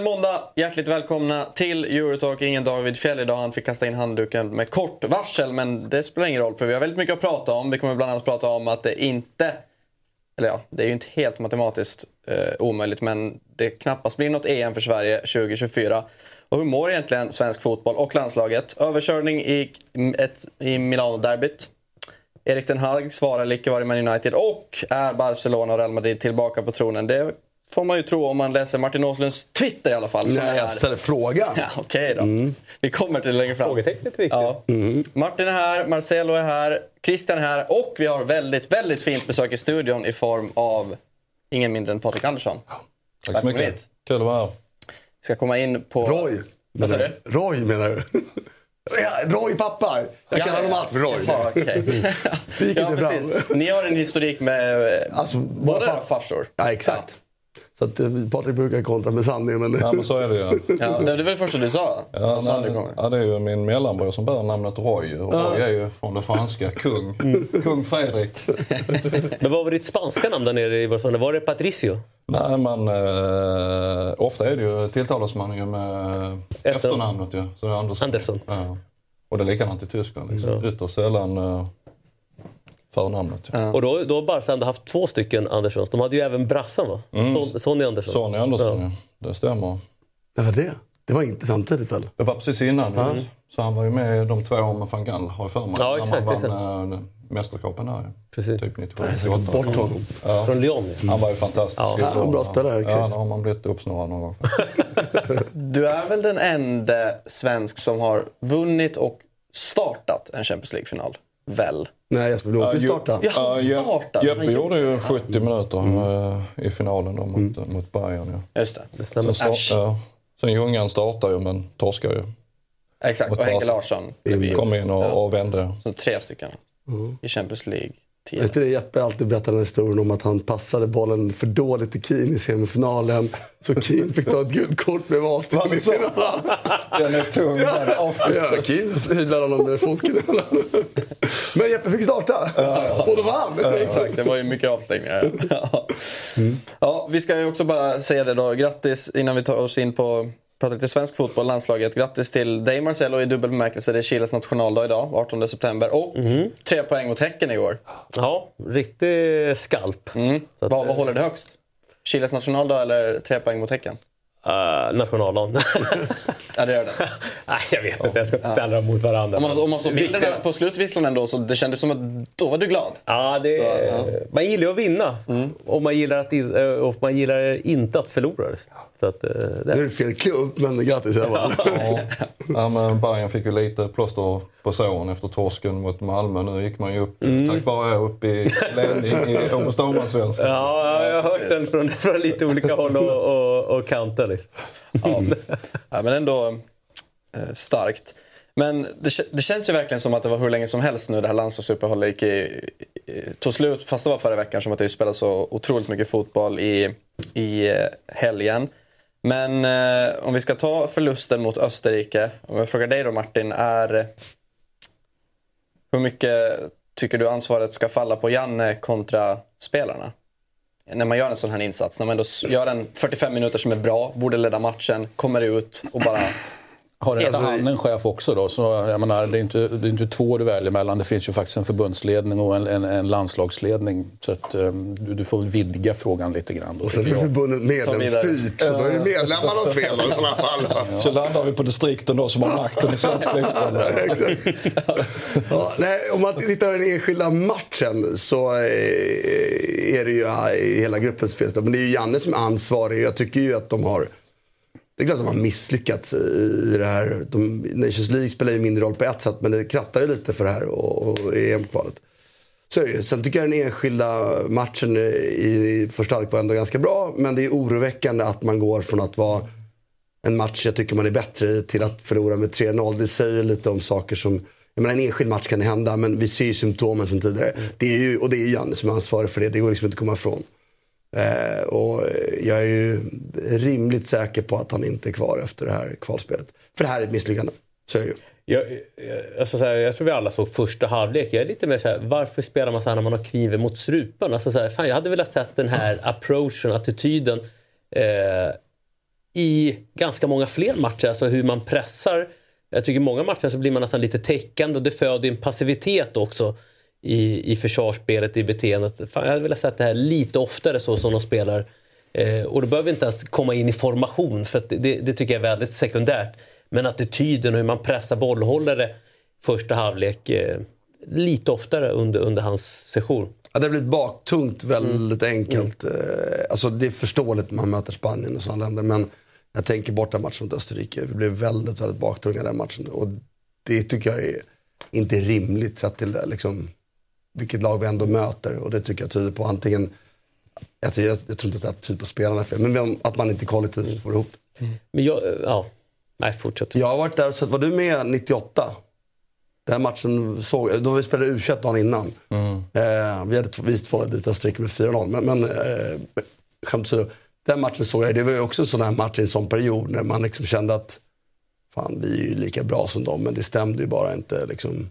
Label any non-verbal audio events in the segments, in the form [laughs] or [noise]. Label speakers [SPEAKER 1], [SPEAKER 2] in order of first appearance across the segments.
[SPEAKER 1] Äntligen måndag! Hjärtligt välkomna till Eurotalk. Ingen David Fjäll idag. Han fick kasta in handduken med kort varsel. Men det spelar ingen roll för vi har väldigt mycket att prata om. Vi kommer bland annat prata om att det inte... Eller ja, det är ju inte helt matematiskt eh, omöjligt men det knappast blir något EM för Sverige 2024. Och hur mår egentligen svensk fotboll och landslaget? Överkörning i, ett, i Milano-derbyt. Erik Den Hag svarar lik var i Man United och är Barcelona och Real Madrid tillbaka på tronen? Det får man ju tro om man läser Martin Åslunds Twitter i alla fall.
[SPEAKER 2] Nej,
[SPEAKER 1] är-
[SPEAKER 2] jag ställer frågan. [laughs]
[SPEAKER 1] Ja, Okej då. Vi kommer till det längre fram.
[SPEAKER 3] Frågetecknet är viktigt.
[SPEAKER 1] Ja. Martin är här, Marcelo är här, Christian är här och vi har väldigt, väldigt fint besök i studion i form av ingen mindre än Patrik Andersson.
[SPEAKER 4] Tack så mycket.
[SPEAKER 1] Hit.
[SPEAKER 4] Kul att vara här.
[SPEAKER 1] Vi ska komma in på...
[SPEAKER 2] Roy.
[SPEAKER 1] Vad sa du?
[SPEAKER 2] Roy menar du? [laughs] Ja, Roy pappa. Jag kallar honom allt för Roy.
[SPEAKER 1] Jaha, okej. [laughs]
[SPEAKER 2] gick
[SPEAKER 1] ja, precis. Ni har en historik med
[SPEAKER 2] Alltså,
[SPEAKER 1] båda era farsor.
[SPEAKER 2] Ja, exakt. Så att, eh, Patrik brukar kontra med sanningen. Men...
[SPEAKER 4] Ja, men så är det ju.
[SPEAKER 1] Ja, det var det första du sa.
[SPEAKER 4] Ja, nej, ja, det är ju min mellanbror som bär namnet Roy. Och Roy är ju från det franska, kung. Kung Fredrik. [laughs]
[SPEAKER 3] Men vad var ditt spanska namn där nere i Barcelona? Var det Patricio?
[SPEAKER 4] Nej, men eh, ofta är det ju, tilltalas man ju med efternamnet ju. Så det är Andersson.
[SPEAKER 3] Andersson.
[SPEAKER 4] Ja. Och det är likadant i Tyskland. Liksom. Ytterst sällan eh, förnamnet. Ja.
[SPEAKER 3] Och då, då har Barca ändå haft två stycken Anderssons. De hade ju även brassan va? Son, Sonny Andersson.
[SPEAKER 4] Sonny Andersson, ja. Det stämmer.
[SPEAKER 2] Det var det. Det var inte samtidigt väl?
[SPEAKER 4] Det var precis innan. ju. Så han var ju med de två åren med van Gaal, har jag för mig.
[SPEAKER 3] Ja,
[SPEAKER 4] när
[SPEAKER 3] exakt,
[SPEAKER 4] man
[SPEAKER 3] exakt.
[SPEAKER 4] vann eh, mästerskapen där.
[SPEAKER 3] Precis.
[SPEAKER 4] Typ 97,
[SPEAKER 2] Jag
[SPEAKER 4] 98.
[SPEAKER 2] bort honom.
[SPEAKER 3] Från Lyon. ja.
[SPEAKER 4] Han var ju fantastisk.
[SPEAKER 3] Ja,
[SPEAKER 2] han var en bra spelare,
[SPEAKER 4] Ja,
[SPEAKER 2] exakt.
[SPEAKER 4] då har man blivit uppsnurrad någon gång. [laughs]
[SPEAKER 1] Du är väl den enda svensk som har vunnit och startat en Champions League-final? Väl?
[SPEAKER 2] Nej, Jesper Blomqvist
[SPEAKER 4] Ja,
[SPEAKER 2] startade.
[SPEAKER 1] Ja, han startade.
[SPEAKER 4] Jeppe
[SPEAKER 1] Han
[SPEAKER 4] gjorde ju 70 minuter eh, i finalen då mot, mot Bayern. Ja.
[SPEAKER 1] Just det.
[SPEAKER 3] Det stämmer.
[SPEAKER 4] Sen, start, ja. Sen Ljungan startade ju men torskade ju.
[SPEAKER 1] Exakt, och Henke. Larsson.
[SPEAKER 4] Kom in och, och vände.
[SPEAKER 1] Så tre stycken i Champions
[SPEAKER 2] Är
[SPEAKER 1] League-tiden.
[SPEAKER 2] inte det Jeppe alltid berättar den historien om att han passade bollen för dåligt till Keane i semifinalen. Så Keane fick ta ett gult kort med avstängning. [laughs]
[SPEAKER 4] Den är tung.
[SPEAKER 2] Ja, Keane hyvlade honom med fotknölarna. Men Jeppe fick starta. Och då vann.
[SPEAKER 1] Exakt, det var ju mycket avstängningar. Ja. ja, vi ska ju också bara säga det då. Grattis innan vi tar oss in på pratar lite svensk fotboll, landslaget. Grattis till dig Marcelo i dubbel bemärkelse. Det är Chiles nationaldag idag, 18 september. Och tre poäng mot Häcken igår.
[SPEAKER 3] Ja, riktig skalp.
[SPEAKER 1] Mm.
[SPEAKER 3] Att,
[SPEAKER 1] Vad, vad håller det högst? Chiles nationaldag eller tre poäng mot Häcken?
[SPEAKER 3] Eh, nationaldagen.
[SPEAKER 1] Ja, det gör det.
[SPEAKER 3] Nej, jag vet inte. Jag ska inte ställa dem mot varandra.
[SPEAKER 1] Om man, om man såg bilderna på slutvisslan ändå så det kändes som att då var du glad.
[SPEAKER 3] Ja, det,
[SPEAKER 1] Så, ja. Mm.
[SPEAKER 3] Man gillar ju att vinna och, man gillar att, eh, och man gillar inte att förlora. Så att, eh,
[SPEAKER 2] Nu
[SPEAKER 3] det.
[SPEAKER 2] är det fel klubb, men grattis i alla fall.
[SPEAKER 4] Ja. Ja, men Bayern fick ju lite plåster på såren efter torsken mot Malmö. Nu gick man ju upp, tack vare upp i ledning i Åmåls.
[SPEAKER 3] Ja, jag har hört den från, från lite olika håll och, och, och kanter. Liksom. [laughs]
[SPEAKER 1] Ja. ja, men ändå eh, starkt. Men det, det känns ju verkligen som att det var hur länge som helst nu det här landslagsuppehållet gick i, i, tog slut, fast det var förra veckan, som att det spelades så otroligt mycket fotboll i, i eh, helgen. Men eh, om vi ska ta förlusten mot Österrike, om jag frågar dig då Martin, är hur mycket tycker du ansvaret ska falla på Janne kontra spelarna? När man gör en sån här insats, när man ändå gör en 45 minuter som är bra, borde leda matchen, kommer ut och bara...
[SPEAKER 5] Har en
[SPEAKER 1] Alltså,
[SPEAKER 5] annan chef också då. Så jag menar, det, är inte, det är inte två du väljer mellan. Det finns ju faktiskt en förbundsledning och en, en, en landslagsledning. Så att, um, du, du får väl vidga frågan lite grann. Då,
[SPEAKER 2] Och sen är förbundet medlemsstyrt, så då är det medlemmarnas fel i alla fall. [laughs]
[SPEAKER 4] Så landar vi på distrikten då som har makten i svensk fotboll. [laughs]
[SPEAKER 2] Exakt. Ja, nej, om man tittar på den enskilda matchen så eh, är det ju hela gruppens fel. Men det är ju Janne som är ansvarig. Jag tycker ju att de har det är klart att de har misslyckats i det här. De, Nations League spelar ju mindre roll på ett sätt men det krattar ju lite för det här och, och EM-kvalet. Så är det ju. Sen tycker jag den enskilda matchen i första halvlek var ändå ganska bra. Men det är oroväckande att man går från att vara en match jag tycker man är bättre i till att förlora med 3-0. Det säger lite om saker som jag menar, en enskild match kan det hända, men vi ser ju symptomen sen tidigare. Det är ju, och det är ju Janne som är ansvarig för det. Det går liksom inte att komma ifrån. Eh, och jag är ju rimligt säker på att han inte är kvar efter det här kvalspelet. För det här är ett misslyckande. Så är det ju.
[SPEAKER 3] Jag, jag- alltså så här, jag tror vi alla såg första halvlek. Jag är lite mer så här, varför spelar man så här när man har kniven mot strupen? Alltså så här, fan, jag hade velat sett den här approachen, attityden eh, i ganska många fler matcher. Alltså hur man pressar. Jag tycker i många matcher så blir man nästan lite täckande och det föder en passivitet också i, i försvarsspelet, i beteendet. Fan, jag hade velat sett det här lite oftare så som de spelar. Eh, och då behöver vi inte ens komma in i formation för att det, det tycker jag är väldigt sekundärt. Men attityden och hur man pressar bollhållare första halvlek eh, lite oftare under, under hans session.
[SPEAKER 2] Ja, det har blivit baktungt väldigt mm. enkelt. Mm. Alltså, det är förståeligt när man möter Spanien och sådana länder. Men jag tänker borta matchen mot Österrike. Vi blev väldigt, väldigt baktunga den matchen. Och det tycker jag är inte rimligt sett till det, liksom, vilket lag vi ändå möter. Och det tycker jag tyder på antingen, jag, jag, jag tror inte att det tyder på spelarna är fel, men att man inte kollektivt får ihop det.
[SPEAKER 3] Men jag, eh, ja, nej fortsätt.
[SPEAKER 2] Jag har varit där och sett, var du med 98? Den matchen såg jag, då vi spelade U21 dagen innan. Eh, vi hade vi två dit Österrike med 4-0. Men, men eh, skämt åsido, den matchen såg jag, det var ju också en sån här match i en sån period när man liksom kände att fan vi är ju lika bra som dem men det stämde ju bara inte liksom.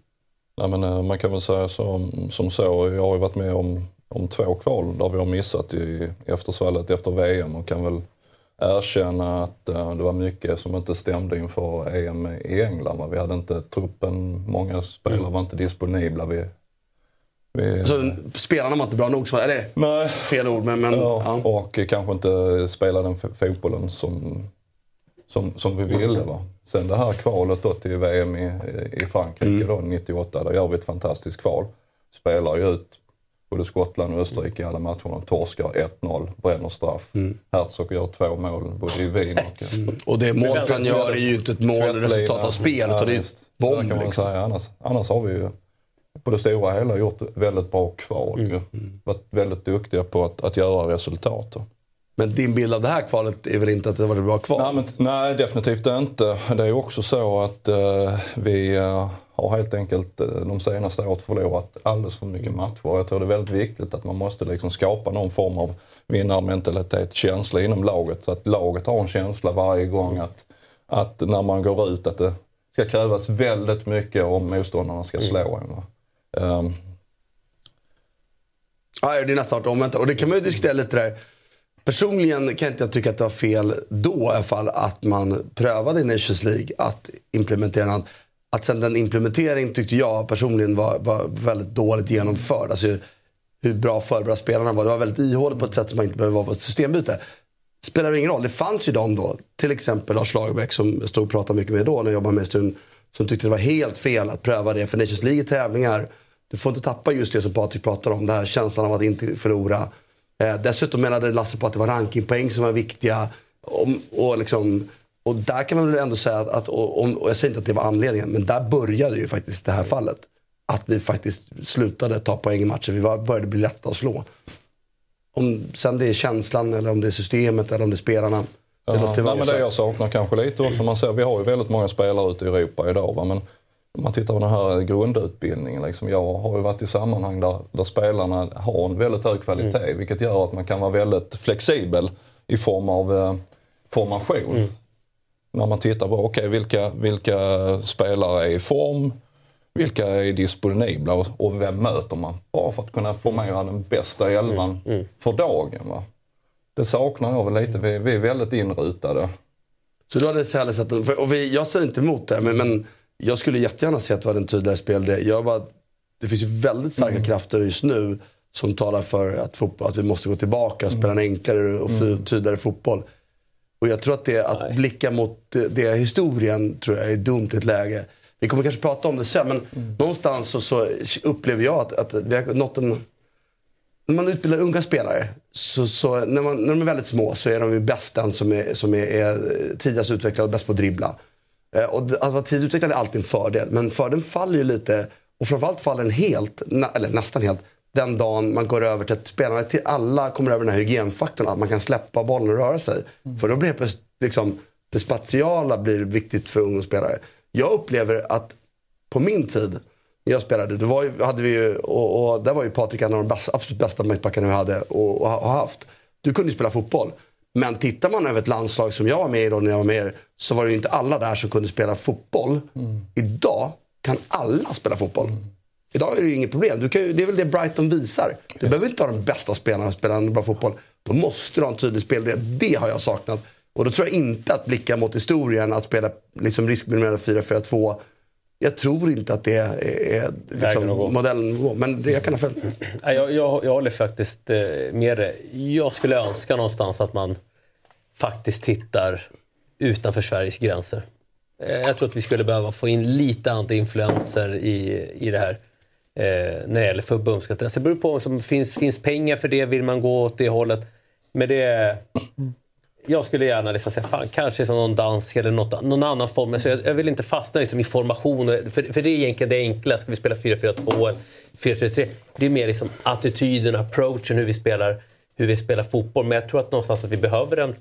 [SPEAKER 4] Nej, men, eh, man kan väl säga som, som så. Jag har ju varit med om, om två kval där vi har missat i eftersvallet efter VM och kan väl erkänna att eh, det var mycket som inte stämde inför EM i England. Vi hade inte truppen, många spelare var inte disponibla. Vi, vi,
[SPEAKER 2] Så spelarna var inte bra nog, så är det
[SPEAKER 4] Nej.
[SPEAKER 2] fel ord men, men
[SPEAKER 4] Ja,
[SPEAKER 2] ja.
[SPEAKER 4] och kanske inte spela den fotbollen som, som, som vi ville. Va? Sen det här kvalet då till VM i, i Frankrike då, 98, där gör vi ett fantastiskt kval. Spelar ju ut både Skottland och Österrike i alla matcherna. Torskar 1-0, bränner straff. Herzog gör två mål både i Wien och...
[SPEAKER 2] Och det målet han gör är ju inte ett mål, resultat av spel utan det är ett bomb
[SPEAKER 4] kan man
[SPEAKER 2] liksom.
[SPEAKER 4] säga. Annars, annars har vi ju på det stora hela gjort väldigt bra kval.
[SPEAKER 2] Mm.
[SPEAKER 4] Varit väldigt duktiga på att, att göra resultat. då.
[SPEAKER 2] Men din bild av det här kvalet är väl inte att det var ett bra kval?
[SPEAKER 4] Nej, men, nej, definitivt inte. Det är ju också så att eh, vi eh, har helt enkelt eh, de senaste året förlorat alldeles för mycket matcher. Jag tror det är väldigt viktigt att man måste liksom skapa någon form av vinnarmentalitet, känsla inom laget. Så att laget har en känsla varje gång att, att när man går ut att det ska krävas väldigt mycket om motståndarna ska slå en. Ehm,
[SPEAKER 2] Ja, det är nästan omvänt. Och det kan man ju diskutera lite där. Personligen kan inte jag tycka att det var fel då i alla fall att man prövade i Nations League att implementera den. Att sen den implementeringen tyckte jag personligen var, var väldigt dåligt genomförd. Alltså hur bra förberedda spelarna var. Det var väldigt ihåligt på ett sätt som man inte behöver vara på ett systembyte. Spelar ingen roll. Det fanns ju de då, till exempel Lars Lagerbäck som jag stod och pratade mycket med då när jag jobbade med Stun, som tyckte det var helt fel att pröva det. För Nations League är tävlingar. Du får inte tappa just det som Patrik pratar om, den här känslan av att inte förlora. Eh, dessutom menade Lasse på att det var rankingpoäng som var viktiga. Om, och, liksom, och där kan man väl ändå säga att, att och, om, och jag säger inte att det var anledningen, men där började ju faktiskt det här fallet. Att vi faktiskt slutade ta poäng i matcher. Vi var, började bli lätta att slå. Om sen det är känslan eller om det är systemet eller om det är spelarna. Det
[SPEAKER 4] Ja, nej, men det jag saknar kanske lite också, man ser, vi har ju väldigt många spelare ute i Europa idag. Va? Men om man tittar på den här grundutbildningen. Liksom, jag har ju varit i sammanhang där, där spelarna har en väldigt hög kvalitet. Vilket gör att man kan vara väldigt flexibel i form av eh, formation. När man tittar på okay, vilka, vilka spelare är i form, vilka är disponibla och, och vem möter man? Bara för att kunna formera den bästa elvan för dagen. Va? Det saknar jag väl lite. Vi, vi är väldigt inrutade.
[SPEAKER 2] Så du hade sett för, och vi, jag säger inte emot det, men, men jag skulle jättegärna se att vi hade en tydligare spel. Jag bara, det finns ju väldigt starka krafter just nu som talar för att, fotboll, att vi måste gå tillbaka och spela en enklare och f- tydligare fotboll. Och jag tror att det, att blicka mot det, det historien tror jag är dumt i ett läge. Vi kommer kanske prata om det sen, men någonstans så, så upplever jag att, att vi har nått en när man utbildar unga spelare, så, så när, man, när de är väldigt små så är de ju bäst den som är, som är, är tidigast utvecklad och bäst på att dribbla. Eh, och att vara tidigt utvecklad är alltid en fördel, men fördelen faller ju lite, och framförallt faller den helt, eller nästan helt, den dagen man går över till att spelarna till alla kommer över den här hygienfaktorn. Att man kan släppa bollen och röra sig. För då blir det, liksom, det spatiala blir viktigt för ungdomsspelare. Jag upplever att på min tid, när jag spelade, då var ju, hade vi ju, och, och där var ju Patrik en av de bästa, absolut bästa mittbackarna vi hade och, och har haft. Du kunde ju spela fotboll. Men tittar man över ett landslag som jag var med i då när jag var med så var det ju inte alla där som kunde spela fotboll. Idag kan alla spela fotboll. Idag är det ju inget problem. Du kan, ju- det är väl det Brighton visar. Du behöver inte ha de bästa spelarna att spela en bra fotboll. Då måste du ha en tydlig spelidé. Det har jag saknat. Och då tror jag inte att blicka mot historien, att spela liksom riskminimerande 4-4-2. Jag tror inte att det är, är liksom
[SPEAKER 3] Vägen att gå.
[SPEAKER 2] modellen. Men det, jag kan ha fel.
[SPEAKER 3] Nej, Jag, jag, jag håller faktiskt eh, med dig. Jag skulle önska någonstans att man faktiskt tittar utanför Sveriges gränser. Eh, jag tror att vi skulle behöva få in lite andra influenser i, i det här. Eh, när det gäller förbundskapten. Det beror på om det finns, finns pengar för det, vill man gå åt det hållet. Men det... Jag skulle gärna liksom säga, fan, kanske som någon dansk eller något, någon annan form. Alltså jag, jag vill inte fastna liksom i formation. För, för det är egentligen det enkla. Ska vi spela 4-4-2 eller 4-3-3? Det är mer liksom attityden, approachen, hur vi spelar, hur vi spelar fotboll. Men jag tror att någonstans att vi behöver en,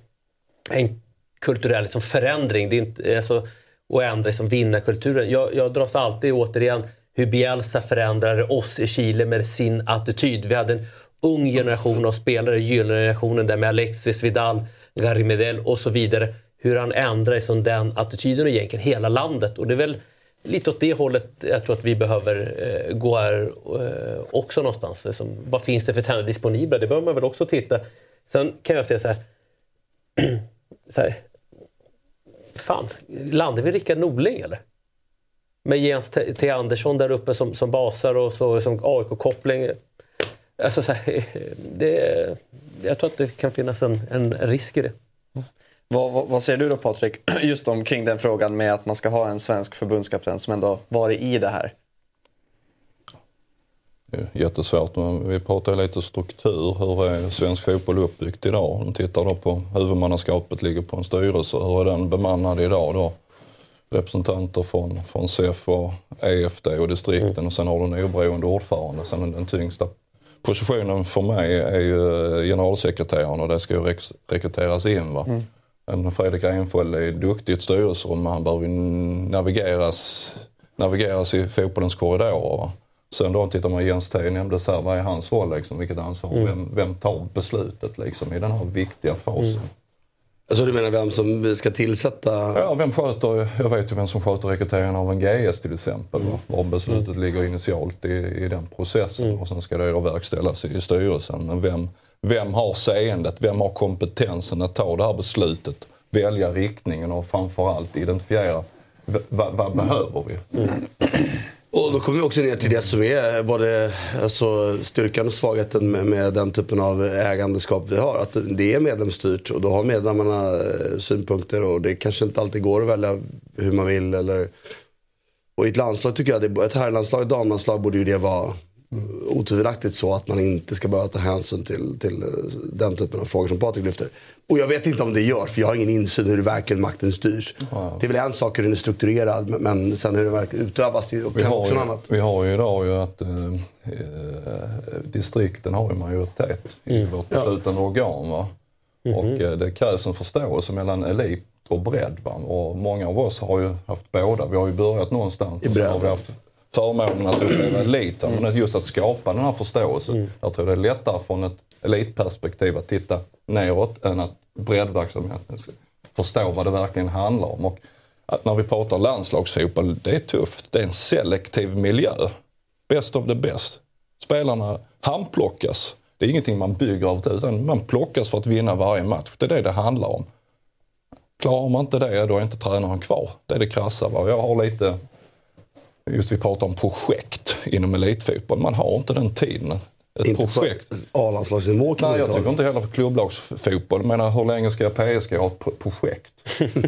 [SPEAKER 3] en kulturell liksom förändring. Det är inte, alltså, och ändra liksom vinnarkulturen. Jag, jag dras alltid återigen hur Bielsa förändrade oss i Chile med sin attityd. Vi hade en ung generation av spelare, gyllene generationen där med Alexis Vidal, Gary Medel och så vidare. Hur han ändrade liksom den attityden och egentligen hela landet. Och det är väl lite åt det hållet jag tror att vi behöver eh, gå här eh, också någonstans. Liksom, vad finns det för tränare disponibla? Det behöver man väl också titta. Sen kan jag säga så här. [clears throat] så här fan, landar vi Rickard Norling eller? Med Jens T. Andersson där uppe som, som basar och så som AIK-koppling. Alltså så här, [laughs] det, jag tror att det kan finnas en, en risk i det.
[SPEAKER 1] Vad, vad, vad säger du då Patrik, [clears throat] just omkring den frågan med att man ska ha en svensk förbundskapten som ändå varit i det här?
[SPEAKER 4] Jättesvårt, men vi pratar lite struktur. Hur är svensk fotboll uppbyggt idag? Om tittar då på huvudmannaskapet ligger på en styrelse. Hur är den bemannad idag då? Representanter från, från SEF och EFD och distrikten och sen har du en oberoende ordförande. Sen den tyngsta positionen för mig är ju generalsekreteraren och det ska ju rex- rekryteras in. Va? En Fredrik Reinfeldt är duktig i ett styrelserum men han behöver ju navigeras, navigeras i fotbollens korridorer. Va? Sen då tittar man Jens T nämndes här, vad är hans roll liksom? Vilket ansvar? Vem, vem tar beslutet liksom i den här viktiga fasen?
[SPEAKER 2] Alltså du menar vem som ska tillsätta?
[SPEAKER 4] Ja, vem sköter, jag vet ju vem som sköter rekryteringen av en GS till exempel. va? Var beslutet ligger initialt i, i den processen och sen ska det då verkställas i styrelsen. Men vem, vem har seendet, vem har kompetensen att ta det här beslutet, välja riktningen och framförallt identifiera v- vad, vad behöver vi?
[SPEAKER 2] Och då kommer vi också ner till det som är både alltså, styrkan och svagheten med, med den typen av ägandeskap vi har. Att det är medlemsstyrt och då har medlemmarna eh, synpunkter och det kanske inte alltid går att välja hur man vill. Eller... Och i ett landslag tycker jag, det, ett herrlandslag, ett damlandslag borde ju det vara otvivelaktigt så att man inte ska behöva ta hänsyn till, till eh, den typen av frågor som Patrik lyfter. Och jag vet inte om det gör, för jag har ingen insyn hur verkligen makten styrs. Det är väl en sak hur den är strukturerad, men- sen hur den verkligen utövas, det kan också
[SPEAKER 4] ju,
[SPEAKER 2] annat.
[SPEAKER 4] vi har ju idag ju att eh, eh, distrikten har ju majoritet i vårt beslutande organ. Va? Och eh, det krävs en förståelse mellan elit och bredd. Va? Och många av oss har ju haft båda. Vi har ju börjat någonstans
[SPEAKER 2] I
[SPEAKER 4] och förmånen att uppleva [clears throat] elit. va? Men just att skapa den här förståelsen. Jag tror det är lättare från ett elitperspektiv att titta neråt än att breddverksamheten förstå vad det verkligen handlar om. Och att när vi pratar landslagsfotboll, det är tufft. Det är en selektiv miljö. Best of the best. Spelarna handplockas. Det är ingenting man bygger av utan man plockas för att vinna varje match. Det är det det handlar om. Klarar man inte det, då är inte tränaren kvar. Det är det krassa. Va? Jag har lite, just vi pratar om projekt inom elitfotboll. Man har inte den tiden. Ett
[SPEAKER 2] Inte
[SPEAKER 4] projekt.
[SPEAKER 2] på A-landslagsnivå kan
[SPEAKER 4] Nej, jag tycker inte heller på klubblagsfotboll. Jag menar, hur länge ska PSG ha ett pro- projekt?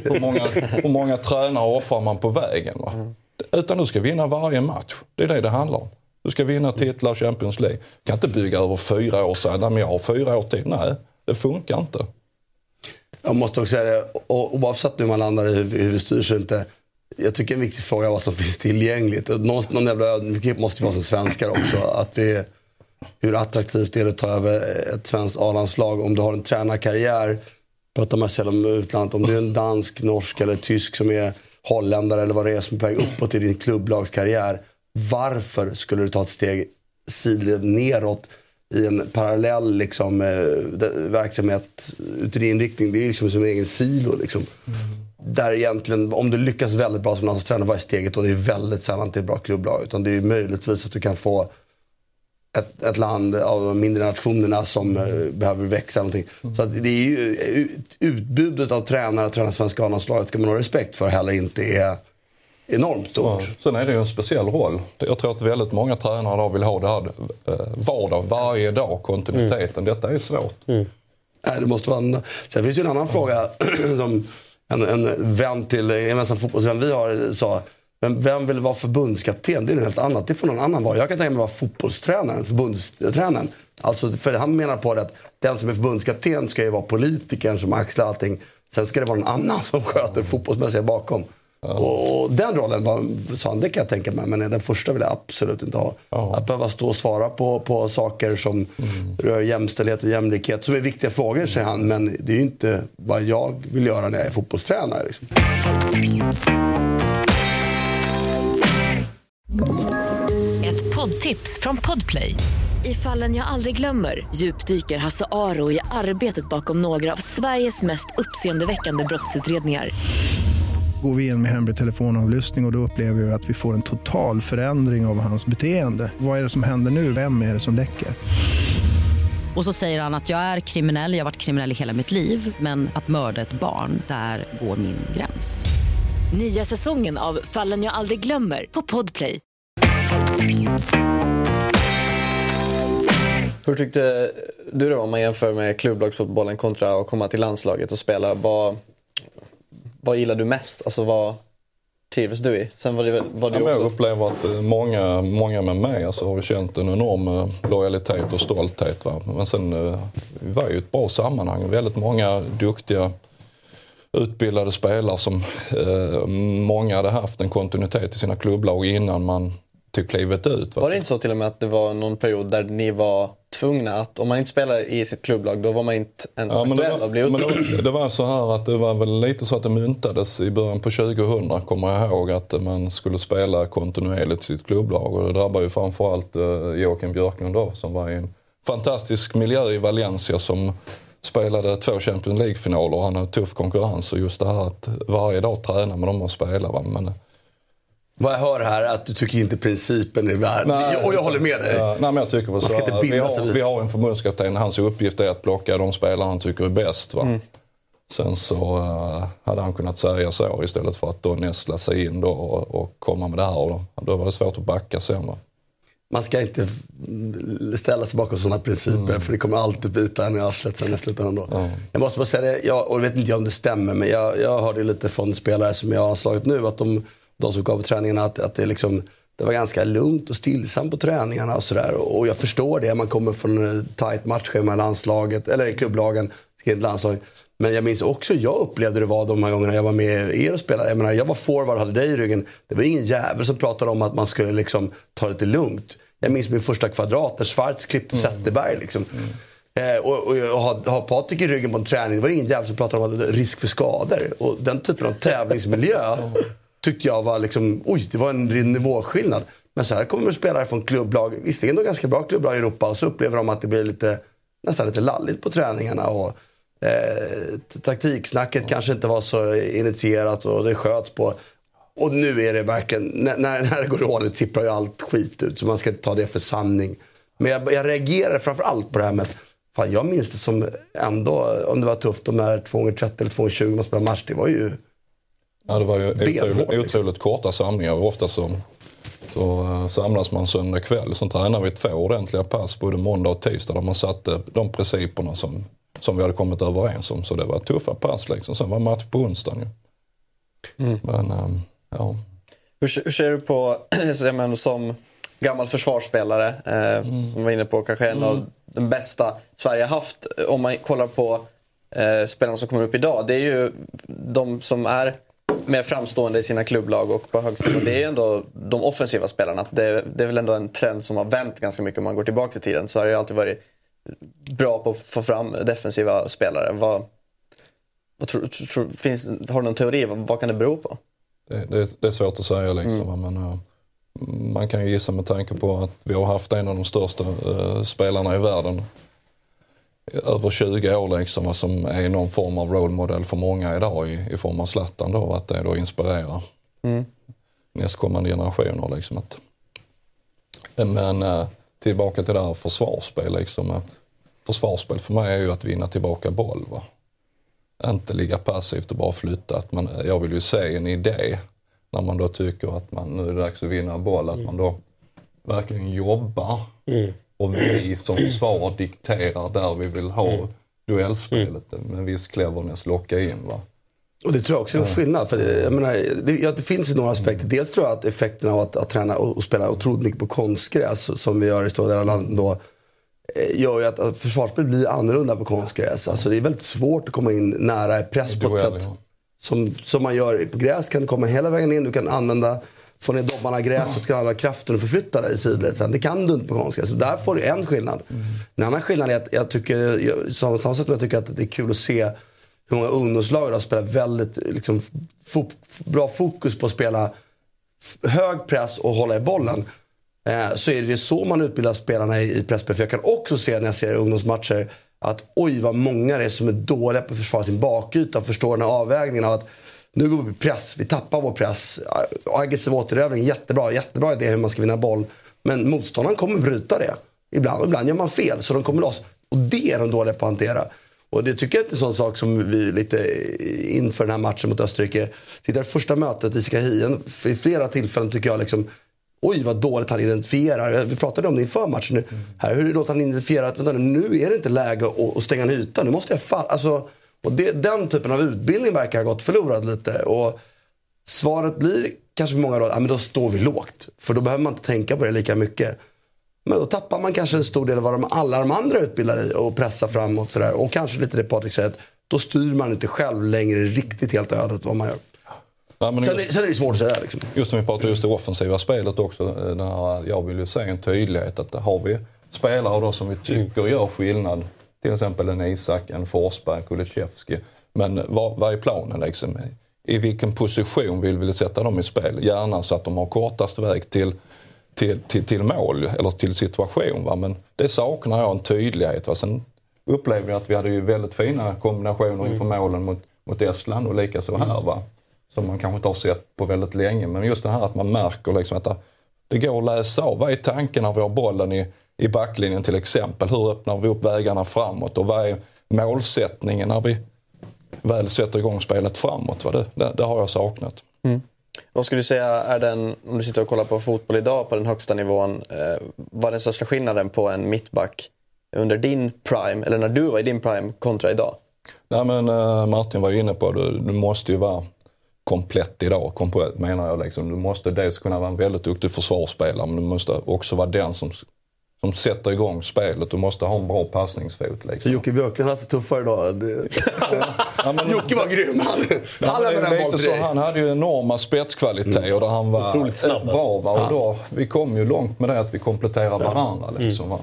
[SPEAKER 4] hur, många, hur många tränare offrar man på vägen? Va? Utan du ska vinna varje match. Det är det det handlar om. Du ska vinna titlar Champions League. Du kan inte bygga över fyra år och säga att jag har fyra år till. Nej, det funkar inte.
[SPEAKER 2] Jag måste också säga det, och oavsett hur man landar i hur, vi styrs inte. Jag tycker en viktig fråga är vad som finns tillgängligt. Någon, någon jävla ödmjukhet måste vi ha som svenskar också. Att vi, hur attraktivt det är att ta över ett svenskt A-landslag om du har en tränarkarriär. Pratar Marcel om utlandet. Om du är en dansk, norsk eller tysk som är holländare eller vad det är som är på väg uppåt i din klubblagskarriär. Varför skulle du ta ett steg sidled neråt i en parallell liksom, eh, verksamhet ut i din inriktning? Det är liksom som en egen silo. Liksom. Mm. Där egentligen, om du lyckas väldigt bra som landslagstränare, vad är steget då? Det är väldigt sällan till ett bra klubblag. Utan det är möjligtvis att du kan få ett, ett land av de mindre nationerna som eh, behöver växa. Någonting. Så att det är ju, ut, utbudet av tränare att träna svenska A-landslaget ska man ha respekt för heller inte är enormt stort.
[SPEAKER 4] Ja. Sen är det ju en speciell roll. Jag tror att väldigt många tränare idag vill ha det här eh, vardag, varje dag, kontinuiteten. Detta är svårt.
[SPEAKER 2] Nej, det måste vara en... Sen finns det ju en annan fråga [clears throat] som en, en vän till, en gemensam fotbollsvän vi har sa. Men vem vill vara förbundskapten? Det är något helt annat. Det får någon annan vara. Jag kan tänka mig att vara fotbollstränaren, förbundstränaren. Alltså, för han menar på det att den som är förbundskapten ska ju vara politikern som axlar allting. Sen ska det vara någon annan som sköter fotbollsmässiga bakom. Och, och den rollen var, sa han, det kan jag tänka mig. Men den första vill jag absolut inte ha. Att behöva stå och svara på, på saker som rör jämställdhet och jämlikhet. Som är viktiga frågor, säger han. Men det är ju inte vad jag vill göra när jag är fotbollstränare. Liksom.
[SPEAKER 6] Ett poddtips från Podplay. I fallen jag aldrig glömmer djupdyker Hasse Aro i arbetet bakom några av Sveriges mest uppseendeväckande brottsutredningar.
[SPEAKER 7] Går vi in med hemlig telefonavlyssning och, och då upplever vi att vi får en total förändring av hans beteende. Vad är det som händer nu? Vem är det som läcker?
[SPEAKER 8] Och så säger han att jag är kriminell, jag har varit kriminell i hela mitt liv men att mörda ett barn, där går min gräns.
[SPEAKER 6] Nya säsongen av Fallen jag aldrig glömmer på Podplay.
[SPEAKER 1] Hur tyckte du det var om man jämför med klubblagsfotbollen kontra att komma till landslaget och spela? Vad, vad gillar du mest? Alltså vad trivs du i? Sen var det, var det
[SPEAKER 4] Ja, men jag
[SPEAKER 1] också...
[SPEAKER 4] upplever att eh, många, många med mig alltså, har känt en enorm eh, lojalitet och stolthet. Va? Men sen eh, vi var ju ett bra sammanhang. Väldigt många duktiga utbildade spelare som eh, många hade haft en kontinuitet i sina klubblag innan man tog klivet ut. Va?
[SPEAKER 1] Var det inte så till och med att det var någon period där ni var tvungna att, om man inte spelade i sitt klubblag, då var man inte ens
[SPEAKER 4] Ja,
[SPEAKER 1] aktuell att bli
[SPEAKER 4] var,
[SPEAKER 1] uttagen?
[SPEAKER 4] det, var så här att det var väl lite så att det myntades i början på 2000 kommer jag ihåg att man skulle spela kontinuerligt i sitt klubblag och det drabbar ju framförallt eh, Joakim Björklund då som var i en fantastisk miljö i Valencia som spelade två Champions League-finaler och han hade tuff konkurrens och just det här att varje dag träna med dem och spela. Va? Men,
[SPEAKER 2] Vad jag hör här är att du tycker inte principen är värd. Och jag håller med dig.
[SPEAKER 4] Ja, nej, men jag tycker
[SPEAKER 2] Man ska inte
[SPEAKER 4] vi,
[SPEAKER 2] sig
[SPEAKER 4] har,
[SPEAKER 2] vid-
[SPEAKER 4] vi har en förbundskapten, hans uppgift är att plocka de spelare han tycker är bäst. Va?
[SPEAKER 2] Mm.
[SPEAKER 4] Sen så eh, hade han kunnat säga så istället för att då nästla sig in då och, och komma med det här. Och då, då var det svårt att backa sen. Va?
[SPEAKER 2] Man ska inte ställa sig bakom sådana principer för det kommer alltid bita en i arslet sen i slutändan. Då. Jag måste bara säga det, jag, och jag vet inte om det stämmer, men jag, jag hörde lite från spelare som jag har slagit nu att de, de som gav på träningarna att, att det, liksom, det var ganska lugnt och stillsamt på träningarna och sådär. Och jag förstår det, man kommer från ett tajt matchschema i landslaget, eller i klubblagen, landslag. Men jag minns också, jag upplevde det var de här gångerna jag var med er och spelade. Jag menar, jag var forward, hade dig i ryggen. Det var ingen jävel som pratade om att man skulle liksom ta det lite lugnt. Jag minns min första kvadrat där Schwarz klippte Zetterberg. Liksom. Eh, och, och, och ha, ha Patrik i ryggen på en träning, det var ingen jävel som pratade om risk för skador. Och den typen av tävlingsmiljö tyckte jag var liksom, oj, det var en nivåskillnad. Men så här kommer spelare från klubblag, visserligen då ganska bra klubblag i Europa, och så upplever de att det blir lite, nästan lite lalligt på träningarna. Och, eh, taktiksnacket taktiksnacket kanske inte var så initierat och det sköts på. Och nu är det verkligen, när, [laughs] när det går dåligt sipprar ju allt skit ut. Så man ska inte ta det för sanning. Men jag, jag reagerar framför allt på det här med att fan, jag minns det som ändå, om det var tufft de här 2 30 eller 2 20 man spelade match. Det var ju
[SPEAKER 4] Ja, det var ju otroligt, otroligt korta samlingar. Ofta så, så eh, samlas man söndag kväll. Sen tränar vi två ordentliga pass både måndag och tisdag där man satte de principerna som, som vi hade kommit överens om. Så det var tuffa pass liksom. Sen var match på onsdagen ju. Men ehm, ja.
[SPEAKER 1] Hur, hur ser du på, [clears throat] jag menar, som gammal försvarsspelare, eh, som vi var inne på, kanske en av de bästa Sverige har haft. Om man kollar på eh, spelarna som kommer upp idag, det är ju de som är mer framstående i sina klubblag och på högsta. Det är ändå de offensiva spelarna. Det, det är väl ändå en trend som har vänt ganska mycket om man går tillbaka i tiden. Så har det alltid varit bra på att få fram defensiva spelare. Vad, vad tror, tror, finns, har du någon teori? Vad, vad kan det bero på?
[SPEAKER 4] Det, det, det är svårt att säga liksom. Mm. Men, uh, man kan ju gissa med tanke på att vi har haft en av de största uh, spelarna i världen över 20 år liksom, som är någon form av role model för många idag i, i form av Zlatan då, att det då inspirerar mm. nästkommande generationer. Liksom, att, men uh, tillbaka till det här försvarsspel. Liksom, försvarsspel för mig är ju att vinna tillbaka boll. Va? Inte ligga passivt och bara flytta. Att man, jag vill ju se en idé när man då tycker att man, nu är det dags att vinna boll. Att mm. man då verkligen jobbar mm. Och vi som försvar dikterar där vi vill ha mm. duellspelet med en viss cleverness locka in. Va?
[SPEAKER 2] Och det tror jag också är en skillnad. För det, jag menar, det, det finns ju några aspekter. Dels tror jag att effekten av att, att träna och, och, spela otroligt mycket på konstgräs som vi gör i stora delar av landet då Eh, gör ju att, att försvarsspel blir annorlunda på konstgräs. Alltså det är väldigt svårt att komma in nära press på ett sätt som, som man gör på gräs. kan du komma hela vägen in, du kan använda få ner dobbarna i gräset, och kan använda kraften och förflytta dig i sidled. Sen. Det kan du inte på konstgräs. Så där får du en skillnad. Mm. En annan skillnad är att jag tycker, jag, samma sätt som jag tycker att det är kul att se hur många ungdomslag har spelat väldigt liksom, fo bra fokus på att spela hög press och hålla i bollen. Eh, så är det så man utbildar spelarna i, i pressspel. För jag kan också se när jag ser ungdomsmatcher att oj vad många det är som är dåliga på att försvara sin bakyta och förstå den här avvägningen av att nu går vi press, vi tappar vår press. Aggressiv återövning, jättebra, jättebra idé hur man ska vinna boll. Men motståndaren kommer bryta det. Ibland, ibland gör man fel så de kommer loss. Och det är de dåliga på att hantera. Och det tycker jag är en sån sak som vi lite inför den här matchen mot Österrike. Titta första mötet i Skahien. I flera tillfällen tycker jag liksom Oj vad dåligt han identifierar. Vi pratade om det inför matchen. Nu. Mm. Här, hur låter han identifiera att vänta, nu är det inte läge att, att stänga en yta. Nu måste jag falla. Alltså, och det, den typen av utbildning verkar ha gått förlorad lite. Och svaret blir kanske för många då, ja, men då står vi lågt. För då behöver man inte tänka på det lika mycket. Men då tappar man kanske en stor del av vad de, alla de andra utbildar i och pressar framåt. Sådär. Och kanske lite det Patrik säger, då styr man inte själv längre riktigt helt ödet vad man gör. Ja, sen, just, sen, är det svårt att säga. Liksom.
[SPEAKER 4] Just när vi pratar just det offensiva spelet också. Eh, den här, jag vill ju se en tydlighet. att Har vi spelare då som vi tycker gör skillnad, till exempel en Isak, en Forsberg, Kulusevski. Men vad, vad är planen liksom? I vilken position vill vi sätta dem i spel? Gärna så att de har kortast väg till, till, till, till mål eller till situation. Va? Men det saknar jag en tydlighet. Va? Sen upplevde jag att vi hade ju väldigt fina kombinationer inför mm. målen mot, mot Estland och likaså här. Va? som man kanske inte har sett på väldigt länge. Men just det här att man märker liksom att det går att läsa av. Vad är tanken när vi har bollen i, i backlinjen till exempel? Hur öppnar vi upp vägarna framåt? Och vad är målsättningen när vi väl sätter igång spelet framåt? Det, det, det har jag saknat. Mm.
[SPEAKER 1] Vad skulle du säga är den, om du sitter och kollar på fotboll idag på den högsta nivån, eh, vad är den största skillnaden på en mittback under din prime, eller när du var i din prime kontra idag?
[SPEAKER 4] Nej men uh, Martin var ju inne på det, du måste ju vara komplett idag. Komplett menar jag liksom. Du måste dels kunna vara en väldigt duktig försvarsspelare men du måste också vara den som, som sätter igång spelet. Du måste ha en bra passningsfot. Liksom.
[SPEAKER 2] Så Jocke Björklund hade haft det tuffare idag? [laughs] ja, men, Jocke var grym. Han,
[SPEAKER 4] han, ja, så, han hade ju enorma spetskvaliteter mm. där han var
[SPEAKER 3] Otroligt snabb.
[SPEAKER 4] bra. Va? Och då, vi kom ju långt med det att vi kompletterar varandra. Liksom, mm.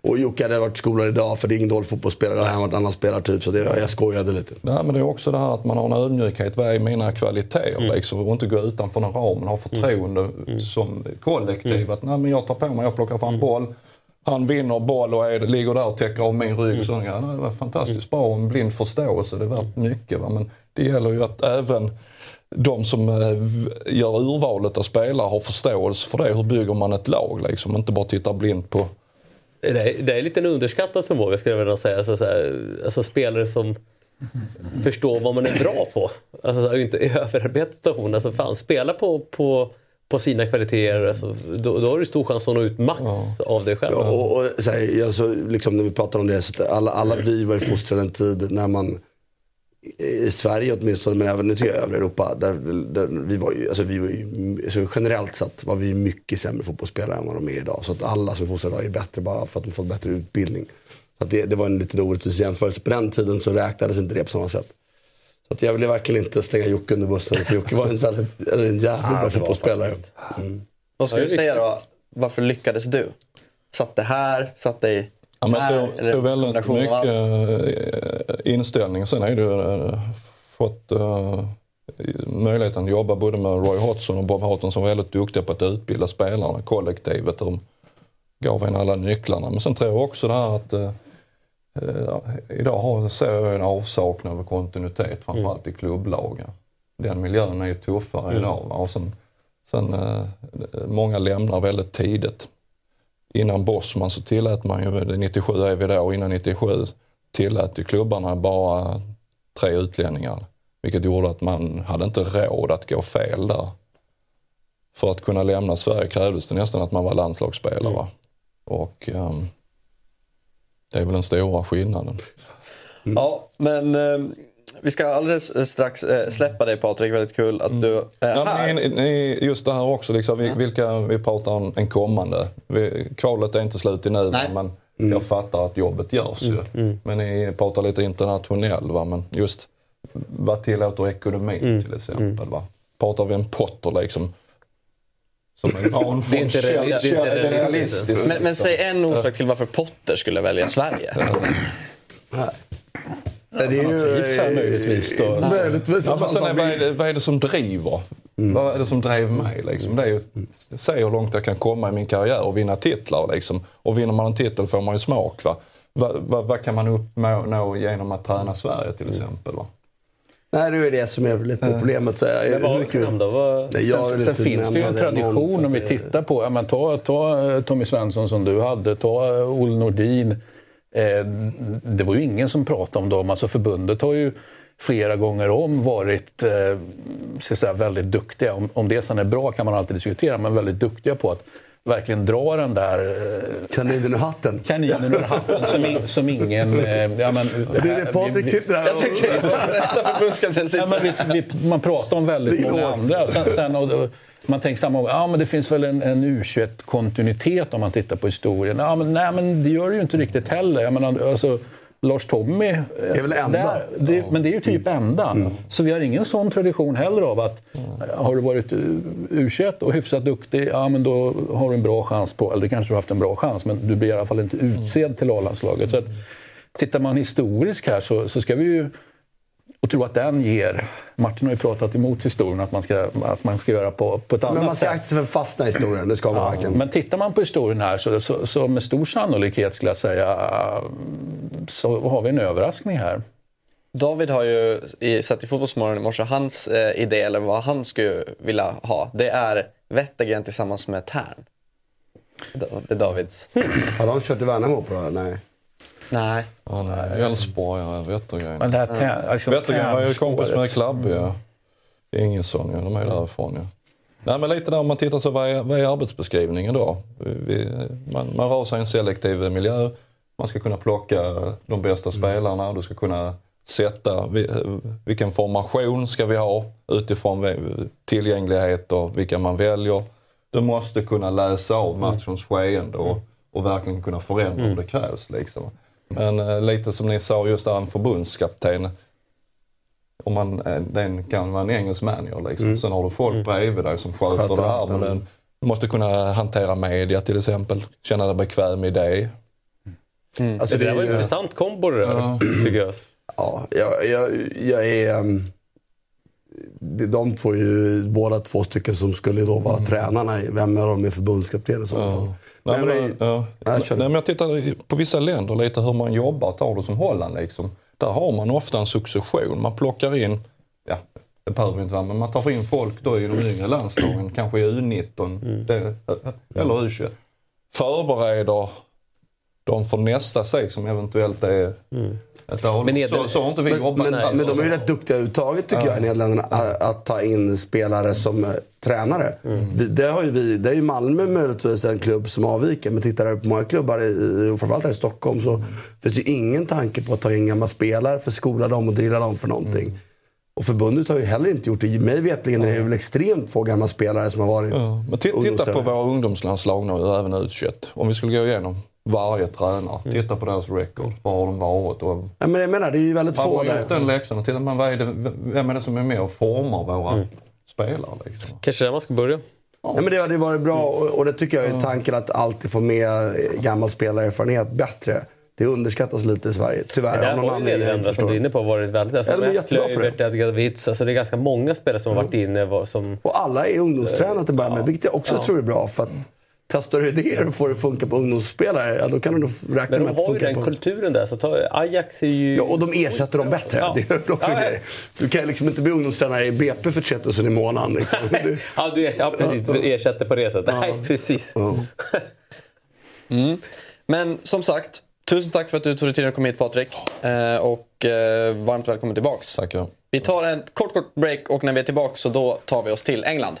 [SPEAKER 2] Och Jocke hade varit skolad idag för det är ingen dålig fotbollsspelare. Han har varit en annan spelartyp. Så det, jag skojade lite.
[SPEAKER 4] Nej, men det är också det här att man har en ödmjukhet. Vad är mina kvaliteter? Mm. Liksom, och inte gå utanför den ramen. Ha förtroende mm. som kollektiv. Mm. Att nej, men jag tar på mig, jag plockar fram mm. boll. Han vinner boll och är, ligger där och täcker av min rygg. Mm. Så, ja, det var fantastiskt bra och en blind förståelse. Det är värt mycket. Va? Men det gäller ju att även de som eh, gör urvalet av spelare har förståelse för det. Hur bygger man ett lag? Liksom. Inte bara titta blint på
[SPEAKER 3] det är, det är lite en underskattad förmåga skulle jag vilja säga. Alltså, så här, alltså spelare som förstår vad man är bra på. Alltså så här, inte överarbeta situationen. Alltså, fan, spela på, på, på sina kvaliteter. Alltså, då, då har du stor chans att nå ut max ja. av dig själv.
[SPEAKER 2] Ja, och, och, så här, alltså, liksom, när vi pratar om det, så alla, alla vi var ju fostrade en tid när man i Sverige åtminstone, men även i övriga Europa. Där, där vi var ju, alltså vi var ju, alltså generellt sett var vi mycket sämre fotbollsspelare än vad de är idag. Så att alla som är fostrade idag är bättre bara för att de fått bättre utbildning. Så det, det, var en lite orättvis jämförelse. På den tiden så räknades inte det på samma sätt. Att jag vill verkligen inte slänga Jocke under bussen. För Jocke var en, väldigt, eller en jävligt bra fotbollsspelare. Mm.
[SPEAKER 1] Vad skulle du säga då? Varför lyckades du? Satt det här? Satt det i
[SPEAKER 4] Ja, men jag
[SPEAKER 1] här?
[SPEAKER 4] tror,
[SPEAKER 1] Eller
[SPEAKER 4] tror väldigt mycket eh, inställning. Sen är det ju eh, fått eh, möjligheten att jobba både med Roy Hodgson och Bob Houghton som var väldigt duktiga på att utbilda spelarna, kollektivet. De gav en alla nycklarna. Men sen tror jag också det här att eh, idag har, ser jag en avsaknad av kontinuitet framförallt i klubblagen. Den miljön är ju tuffare
[SPEAKER 3] Mm.
[SPEAKER 4] idag. Va? Och sen, sen, eh, många lämnar väldigt tidigt. Innan Bosman så tillät man ju, det 97 är vi då, innan 97 tillät ju klubbarna bara tre utlänningar. Vilket gjorde att man hade inte råd att gå fel där. För att kunna lämna Sverige krävdes det nästan att man var landslagsspelare. va? Och ehm, det är väl den stora skillnaden.
[SPEAKER 1] Ja, men eh, vi ska alldeles strax eh, släppa dig Patrik. Väldigt kul att du är
[SPEAKER 4] Ja,
[SPEAKER 1] här.
[SPEAKER 4] men, ni, just det här också, liksom, vi- vilka, vi pratar om en kommande. Vi, kvalet är inte slut i nu,
[SPEAKER 1] Nej.
[SPEAKER 4] men jag fattar att jobbet görs ju. Men ni pratar lite internationell, va? men just vad tillåter ekonomin till exempel? Va? Pratar vi en Potter liksom? Som
[SPEAKER 3] Det är inte det är realistiskt.
[SPEAKER 1] Men, men säg en orsak till varför Potter skulle välja Sverige.
[SPEAKER 2] Nej, Det är ju...
[SPEAKER 5] här möjligtvis då.
[SPEAKER 2] Möjligtvis.
[SPEAKER 4] Ja, men sen är, vad, är det, vad är det som driver? Vad är det som drev mig? Liksom? Det är ju att se hur långt jag kan komma i min karriär och vinna titlar. Liksom. Och vinner man en titel får man ju smak. Va? Vad vad- vad kan man uppnå genom att träna Sverige till exempel? Va?
[SPEAKER 2] Nej, det är det som är lite problemet. Så jag,
[SPEAKER 3] Men vad
[SPEAKER 2] mycket-
[SPEAKER 3] då? Vad...
[SPEAKER 2] Nej, jag
[SPEAKER 5] Sen, sen finns det ju en tradition om vi tittar på, ja, men ta, ta eh, Tommy Svensson som du hade, ta eh, Olle Nordin. Eh, det var ju ingen som pratade om dem. Alltså förbundet har ju flera gånger om varit eh, jag säga, väldigt duktiga. Om, om det sen är bra kan man alltid diskutera, men väldigt duktiga på att verkligen dra den där eh,
[SPEAKER 2] Kaninen ur hatten.
[SPEAKER 5] kaninen ur hatten som, in, som ingen... Eh, ja, men,
[SPEAKER 2] Så det är det Patrik sitter här och...
[SPEAKER 5] Ja, men vi, vi, man pratar om väldigt många andra. Sen, sen, och, och, man tänker samma ja men det finns väl en, en U21-kontinuitet om man tittar på historien. Ja, men, nej, men det gör det ju inte riktigt heller. Jag menar, alltså, Lars Tommy... eh,
[SPEAKER 2] är väl enda.
[SPEAKER 5] Men det är ju typ enda. Så vi har ingen sån tradition heller av att eh, har du varit U21 och hyfsat duktig, ja men då har du en bra chans på, eller kanske du har haft en bra chans, men du blir i alla fall inte utsedd till A-landslaget. Så att, tittar man historiskt här så, så ska vi ju och tro att den ger... Martin har ju pratat emot historien, att man ska, att man ska göra på, på ett annat
[SPEAKER 2] Men man ska
[SPEAKER 5] sätt.
[SPEAKER 2] aktivt fastna i historien, det ska man
[SPEAKER 5] Ja,
[SPEAKER 2] verkligen.
[SPEAKER 5] men tittar man på historien här så, så, så med stor sannolikhet skulle jag säga så har vi en överraskning här.
[SPEAKER 1] David har ju i, sett i Fotbollsmorgon i morse, hans eh, idé, eller vad han skulle vilja ha, det är Wettergren tillsammans med Tern. Det är Davids.
[SPEAKER 2] Har de kört i Värnamo på det här? Nej.
[SPEAKER 1] Nej.
[SPEAKER 4] Han är Elfsborgare,
[SPEAKER 5] tä- liksom
[SPEAKER 4] Wettergren var ju kompis med. Klabbe. Ja. Ingesson, ja, de är därifrån. Ja. Nej, men lite där om man tittar så, vad är, vad är arbetsbeskrivningen då? Vi, man, man rör sig i en selektiv miljö. Man ska kunna plocka de bästa spelarna. Du ska kunna sätta vi- vilken formation ska vi ha utifrån tillgänglighet och vilka man väljer. Du måste kunna läsa av matchens skeende och, och verkligen kunna förändra om det krävs. Liksom. Men eh, lite som ni sa, just där en förbundskapten. Om man, eh, den kan vara en engelsk manager. Liksom. Sen har du folk bredvid dig som sköter,
[SPEAKER 2] Sköter
[SPEAKER 4] det här. Men
[SPEAKER 2] mm.
[SPEAKER 4] den, du måste kunna hantera media till exempel. Känna dig bekväm i det.
[SPEAKER 2] Alltså,
[SPEAKER 3] det där
[SPEAKER 2] är
[SPEAKER 3] var en intressant kombo det där, tycker jag.
[SPEAKER 2] Ja, jag, jag, jag är... Um, det är de två är ju båda två stycken som skulle då vara tränarna. i- Vem av dem är förbundskapten i så fall?
[SPEAKER 4] Nej,
[SPEAKER 2] Men
[SPEAKER 4] men,
[SPEAKER 2] vi-
[SPEAKER 4] ja. Nej, men jag tittar på vissa länder lite hur man jobbar. Tar det som Holland liksom. Där har man ofta en succession. Man plockar in, ja det behöver inte vara, men man tar in folk då i de yngre landslagen, kanske i U19 det, eller U21. Förbereder dem för nästa steg som eventuellt är år.
[SPEAKER 3] Men är det-
[SPEAKER 4] så, så har inte vi
[SPEAKER 2] Men,
[SPEAKER 4] jobbat.
[SPEAKER 2] men, men de är ju rätt duktiga överhuvudtaget tycker jag i Nederländerna att, att ta in spelare som eh, tränare. Vi, det, har ju vi, det är ju Malmö möjligtvis en klubb som avviker. Men tittar du på många klubbar, i, och framförallt här i Stockholm, så finns det ju ingen tanke på att ta in gamla spelare för att skola dem och drilla dem för någonting. Och förbundet har ju heller inte gjort det. Mig vetligen är det väl extremt få gamla spelare som har varit
[SPEAKER 4] Ja, men ti- titta på våra ungdomslandslag nu, även U21. Om vi skulle gå igenom. Varje tränare. Titta på deras record. Var har de varit? Och
[SPEAKER 2] Ja, men jag menar, det är ju väldigt
[SPEAKER 4] har
[SPEAKER 2] få
[SPEAKER 4] man
[SPEAKER 2] där.
[SPEAKER 4] gjort den läxan och tittar man vad är det, vem är det som är med och formar våra
[SPEAKER 3] Mm.
[SPEAKER 4] spelare? Liksom?
[SPEAKER 3] Kanske där man ska börja.
[SPEAKER 2] Ja, men det hade varit bra och, och det tycker jag är tanken att alltid få med eh, gammal spelarerfarenhet bättre. Det underskattas lite i Sverige, tyvärr.
[SPEAKER 3] Det
[SPEAKER 2] någon
[SPEAKER 3] har ju Nederländerna som du är inne på varit väldigt... Alltså,
[SPEAKER 2] Ja, jättebra på det.
[SPEAKER 3] Witz, alltså det är ganska många spelare som har varit inne var- som...
[SPEAKER 2] Och alla är ungdomstränare till att börja med, vilket jag också
[SPEAKER 3] Ja.
[SPEAKER 2] tror är bra. För att testar du idéer och får det funka på ungdomsspelare, ja, då kan du nog räkna
[SPEAKER 3] Men
[SPEAKER 2] med
[SPEAKER 3] de
[SPEAKER 2] att
[SPEAKER 3] har ju
[SPEAKER 2] det
[SPEAKER 3] den
[SPEAKER 2] funkar på...
[SPEAKER 3] kulturen där. Så ta, Ajax är ju...
[SPEAKER 2] Ja, och de ersätter dem bättre.
[SPEAKER 3] Ja.
[SPEAKER 2] Det är väl också
[SPEAKER 3] Ja, ja.
[SPEAKER 2] Du kan liksom inte bli ungdomstränare i BP för 3000 i månaden. Liksom. Det- [laughs]
[SPEAKER 3] Ja, du, er, ja, precis. Du ersätter på det sättet. Nej, precis. [laughs]
[SPEAKER 1] Mm. Men som sagt, tusen tack för att du tog dig tiden att komma hit Patrik. Eh, och eh, varmt välkommen tillbaks.
[SPEAKER 4] Tackar.
[SPEAKER 1] Vi tar en kort, kort break och när vi är tillbaka så då tar vi oss till England.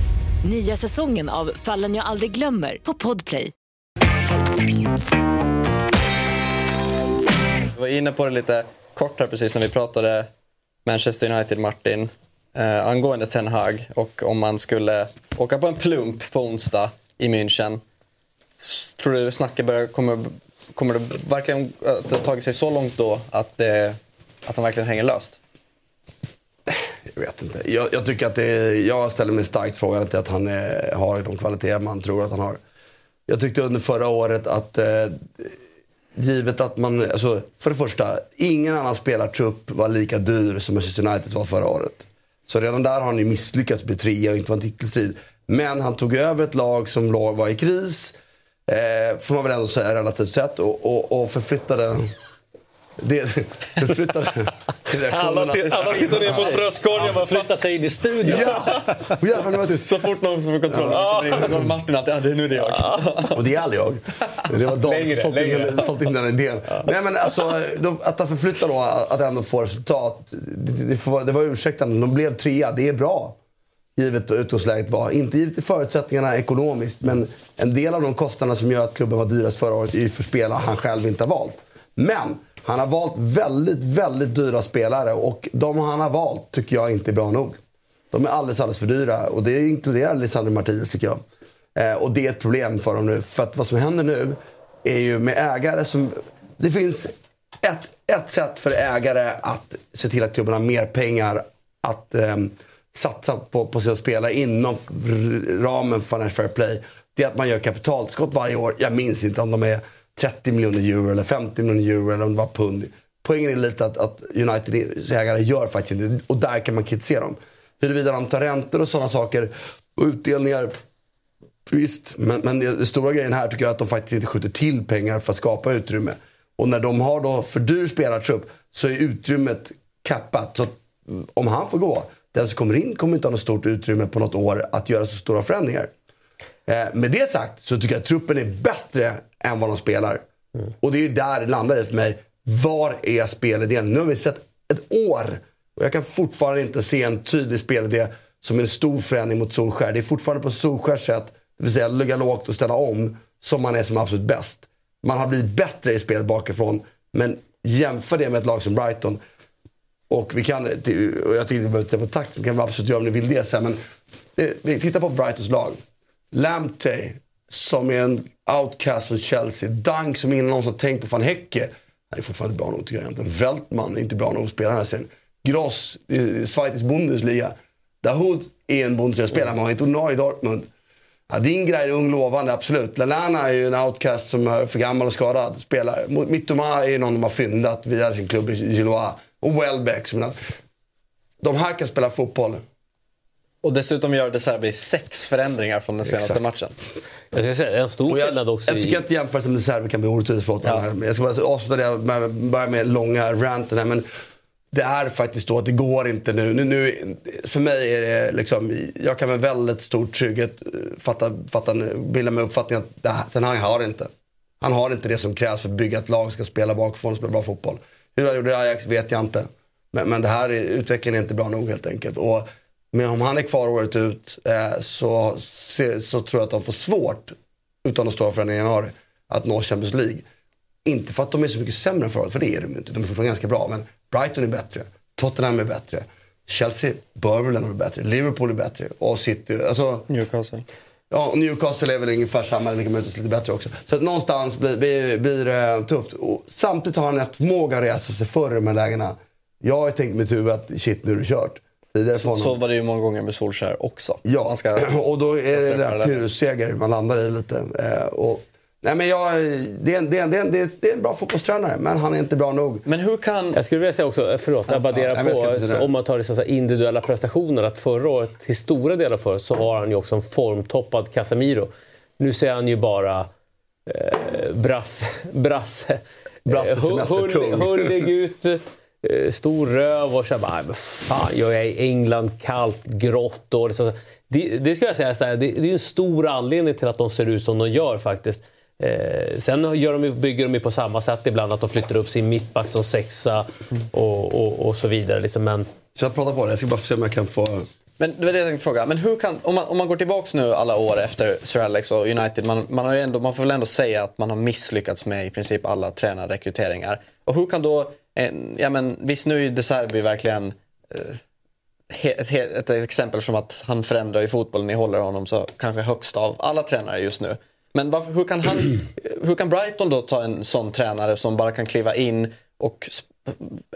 [SPEAKER 6] Nya säsongen av Fallen jag aldrig glömmer på Podplay.
[SPEAKER 1] Vi var inne på det lite kort här precis när vi pratade Manchester United, Martin, eh, angående Ten Hag och om man skulle åka på en plump på onsdag i München. Tror du snacket börjar, kommer, kommer det verkligen eh, att ha tagit sig så långt då att, det, att han verkligen hänger löst?
[SPEAKER 2] Jag vet inte. Jag, jag tycker att det är, jag ställer mig starkt frågan till att han är, har de kvaliteter man tror att han har. Jag tyckte under förra året att eh, givet att man, alltså, för det första, ingen annan spelartrupp var lika dyr som Manchester United var förra året. Så redan där har han ju misslyckats bli trea och inte vara en titelstrid. Men han tog över ett lag som var i kris, eh, får man väl ändå säga relativt sett, och, och, och förflyttade det, förflyttade [laughs] reaktionerna
[SPEAKER 3] Alla, till, alla tittar ner på bröstkorgen och flyttar sig in i studion.
[SPEAKER 2] Ja! Och jävlar.
[SPEAKER 1] Så fort någon som får kontroll ja. då Martin att ja, det är nu det är jag.
[SPEAKER 2] Och det är aldrig jag. Det var
[SPEAKER 3] Längre,
[SPEAKER 2] som sålt in, den- sålt in den idén. Nej, men alltså, då, att han förflyttar då, att ändå få resultat. Det, det, får, det var ursäktande. De blev trea. Det är bra. Givet utgångsläget var. Inte givet i förutsättningarna ekonomiskt. Men en del av de kostnaderna som gör att klubben var dyrast förra året är ju för spelare han själv inte har valt. Men han har valt väldigt, väldigt dyra spelare. Och de han har valt tycker jag inte är bra nog. De är alldeles, alldeles för dyra. Och det inkluderar Lisandro Martinez tycker jag. Eh, och det är ett problem för dem nu. För att vad som händer nu är ju med ägare som... Det finns ett, ett sätt för ägare att se till att klubben har mer pengar att eh, satsa på, på sina spelare inom ramen för Financial Fair Play. Det är att man gör kapitalskott varje år. Jag minns inte om de är 30 miljoner euro eller 50 miljoner euro eller om det var pund. Poängen är lite att, att Uniteds ägare gör faktiskt inte och där kan man kritisera dem. Huruvida de tar räntor och sådana saker och utdelningar Visst, men, men den stora grejen här tycker jag är att de faktiskt inte skjuter till pengar för att skapa utrymme. Och när de har då för dyr spelartrupp så är utrymmet kappat. Så mm, om han får gå, den som kommer in kommer inte ha något stort utrymme på något år att göra så stora förändringar. Eh, med det sagt så tycker jag att truppen är bättre än vad de spelar. Och det är ju där det landar i för mig. Var är spelidén? Nu har vi sett ett år och jag kan fortfarande inte se en tydlig spelidé som en stor förändring mot Solskär. Det är fortfarande på Solskärs sätt, det vill säga ligga lågt och ställa om, som man är som absolut bäst. Man har blivit bättre i spelet bakifrån, men jämför det med ett lag som Brighton. Och vi kan, och jag tycker vi behöver titta på takt, vi kan absolut göra om ni vill det sen. Men eh, titta på Brightons lag. Lamptey, som är en outcast från Chelsea. Dunk, som ingen någonsin tänkt på van Häcke. Han är fortfarande bra nog tycker jag egentligen. Veltman är inte bra nog att spela den här serien. Gross, eh, Schweiz Bundesliga. Dahoud är en Bundesliga-spelare, men han är inte ordinarie i Dortmund. Ja, din grej är ung lovande, absolut. Lallana är ju en outcast som är för gammal och skadad spelare. Mittoma är någon de har fyndat via sin klubb i Gillois. Och Welbeck. Som är- de här kan spela fotboll.
[SPEAKER 1] Och dessutom gör De Serbi sex förändringar från den senaste
[SPEAKER 2] Exakt.
[SPEAKER 1] matchen.
[SPEAKER 3] Jag ska säga, en stor
[SPEAKER 2] Och jag,
[SPEAKER 3] skillnad också
[SPEAKER 2] jag tycker att jämförelsen med Serbi kan bli orättvis. Förlåt. Men Jag ska bara avsluta det med, börja med långa ranten här. Men det är faktiskt så att det går inte nu. nu, nu för mig är det liksom, jag kan med väldigt stor trygghet eh, fatta, fatta, bilda mig uppfattningen att det här, den här har det inte. Han har inte det som krävs för att bygga ett lag, ska spela bakifrån och spela bra fotboll. Hur han gjorde i Ajax vet jag inte. Men, men det här är, utvecklingen är inte bra nog helt enkelt. Och, men om han är kvar året ut eh, så, så, så tror jag att de får svårt, utan att stå för den i januari, att nå Champions League. Inte för att de är så mycket sämre än förut, för det är de inte. De är fortfarande ganska bra. Men Brighton är bättre, Tottenham är bättre. Chelsea bör väl ändå vara bättre. Liverpool är bättre. Och City, alltså...
[SPEAKER 1] Newcastle.
[SPEAKER 2] Ja, Newcastle är väl ungefär samma, eller möjligtvis lite bättre också. Så att någonstans blir, blir, blir det tufft. Och samtidigt har han haft förmåga att resa sig förr i de här lägena. Jag har tänkt mitt huvud att shit, nu är det kört. Tidigare för
[SPEAKER 1] Så,
[SPEAKER 2] honom.
[SPEAKER 1] så var det ju många gånger med Solskär också.
[SPEAKER 2] Ja,
[SPEAKER 1] Man ska, [clears throat]
[SPEAKER 2] och då är det den där pyrrusseger man landar i lite. Eh, och, nej men jag, det, är en, det, är en, det, är en, det är- en bra fotbollstränare, men han är inte bra nog.
[SPEAKER 1] Men hur kan...
[SPEAKER 3] Jag skulle vilja säga också, förlåt, jag bara
[SPEAKER 2] Ja,
[SPEAKER 3] delar
[SPEAKER 2] nej, jag
[SPEAKER 3] på, om man tar det så individuella prestationer, att förra året, till stora delar förra året, så har han ju också en formtoppad Casemiro. Nu ser han ju bara eh, brass, brass,
[SPEAKER 2] Brasse
[SPEAKER 3] eh, hu-
[SPEAKER 2] semesterkung.
[SPEAKER 3] hull- hullig ut, eh, stor röv och så här, bara, "Nej, men fan, jag är i England, kallt, grått. Och det, så, det, det ska jag säga, så här, det, det är en stor anledning till att de ser ut som de gör faktiskt. Eh, sen gör de, bygger de ju på samma sätt ibland, att de flyttar upp sin mittback som sexa och, och, och så vidare. Liksom. Men
[SPEAKER 2] Så jag pratar på det, jag ska bara se om jag kan få...
[SPEAKER 1] Men det var det jag tänkte fråga. Men hur kan, om, man, om man går tillbaks nu alla år efter Sir Alex och United. Man, man, har ju ändå, man får väl ändå säga att man har misslyckats med i princip alla tränarrekryteringar. Och hur kan då, en, ja men visst nu är ju De Serbi verkligen eh, ett, ett exempel som att han förändrar i fotbollen. Ni håller honom så kanske högst av alla tränare just nu. Men varför, hur, kan han, [clears throat] hur kan Brighton då ta en sån tränare som bara kan kliva in och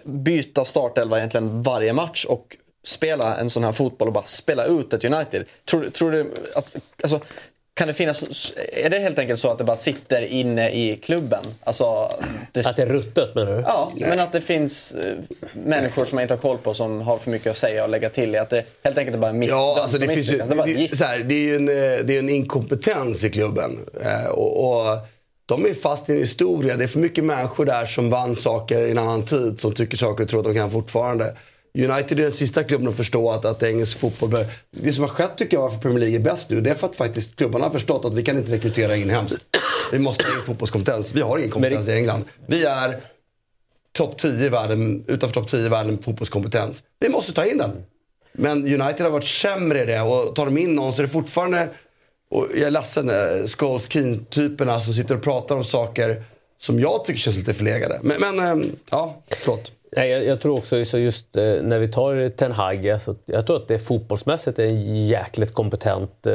[SPEAKER 1] byta startelva egentligen varje match och spela en sån här fotboll och bara spela ut ett United? Tror, tror du att, alltså, kan det finnas, är det helt enkelt så att det bara sitter inne i klubben? Alltså, det,
[SPEAKER 3] att det är ruttet menar du?
[SPEAKER 1] Ja, men att det finns eh, människor som man inte har koll på som har för mycket att säga och lägga till i. Att det helt enkelt är bara miss,
[SPEAKER 2] Ja, alltså det, finns ju.
[SPEAKER 1] Det är bara
[SPEAKER 2] det, så här, det är ju en, eh, det är en inkompetens i klubben. Eh, och, och de är fast i en historia. Det är för mycket människor där som vann saker i en annan tid. Som tycker saker och tror att de kan fortfarande. United är den sista klubben att förstå att, att engelsk fotboll bör... Det som har skett tycker jag varför Premier League är bäst nu. Det är för att faktiskt klubbarna har förstått att vi kan inte rekrytera inhemskt. Vi måste ha in fotbollskompetens. Vi har ingen kompetens i England. Vi är topp 10 i världen, utanför topp 10 i världen på fotbollskompetens. Vi måste ta in den. Men United har varit sämre i det och tar de in någon så är det fortfarande, och jag är ledsen, eh, Scholes Keane-typerna som sitter och pratar om saker som jag tycker känns lite förlegade. Men, men eh, ja, förlåt.
[SPEAKER 3] Nej, jag, jag tror också så just eh, när vi tar Ten Hag, alltså, jag tror att det fotbollsmässigt är en jäkligt kompetent eh,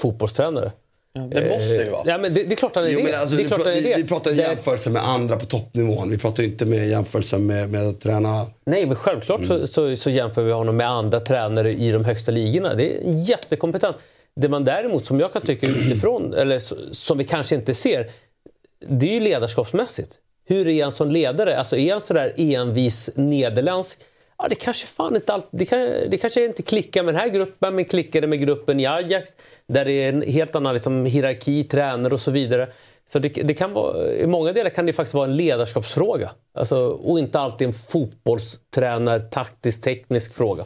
[SPEAKER 3] fotbollstränare.
[SPEAKER 1] det måste ju vara.
[SPEAKER 3] Ja, men det, det är klart han är
[SPEAKER 2] Jo,
[SPEAKER 3] det.
[SPEAKER 2] alltså,
[SPEAKER 3] det är
[SPEAKER 2] vi,
[SPEAKER 3] klart
[SPEAKER 2] vi,
[SPEAKER 3] det.
[SPEAKER 2] vi pratar jämförelse med andra på toppnivån. Vi pratar inte med jämförelse med, med att träna...
[SPEAKER 3] Nej, men självklart
[SPEAKER 2] Mm.
[SPEAKER 3] så, så, så jämför vi honom med andra tränare i de högsta ligorna. Det är jättekompetent. Det man däremot, som jag kan tycka utifrån, eller som vi kanske inte ser, det är ju ledarskapsmässigt. Hur är han som ledare? Alltså är han sådär envis nederländsk? Ja, det kanske fan inte alltid, det, kan, det kanske inte klickar med den här gruppen, men klickar det med gruppen i Ajax där det är en helt annan liksom, hierarki, tränare och så vidare. Så det, det kan vara, I många delar kan det faktiskt vara en ledarskapsfråga. Alltså, och inte alltid en fotbollstränar, taktisk, teknisk fråga.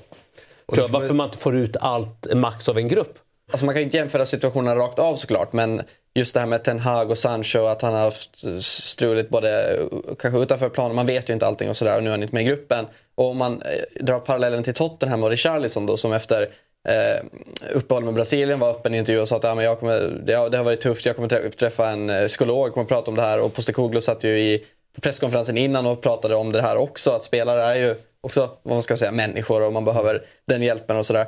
[SPEAKER 3] Tror jag, varför man inte får ut allt max av en grupp.
[SPEAKER 1] Alltså man kan ju inte jämföra situationerna rakt av såklart. Men just det här med Ten Hag och Sancho, att han har haft struligt både eh, kanske utanför planen. Man vet ju inte allting och sådär och nu är han inte med i gruppen. Och om man eh, drar parallellen till Tottenham och Richarlison då som efter eh, uppehåll med Brasilien var öppen i intervju och sa att ja, men jag kommer, det, har, det har varit tufft, jag kommer träffa en eh, psykolog, jag kommer prata om det här. Och Postekoglu satt ju i presskonferensen innan och pratade om det här också. Att spelare är ju också, vad man ska säga, människor och man behöver den hjälpen och sådär.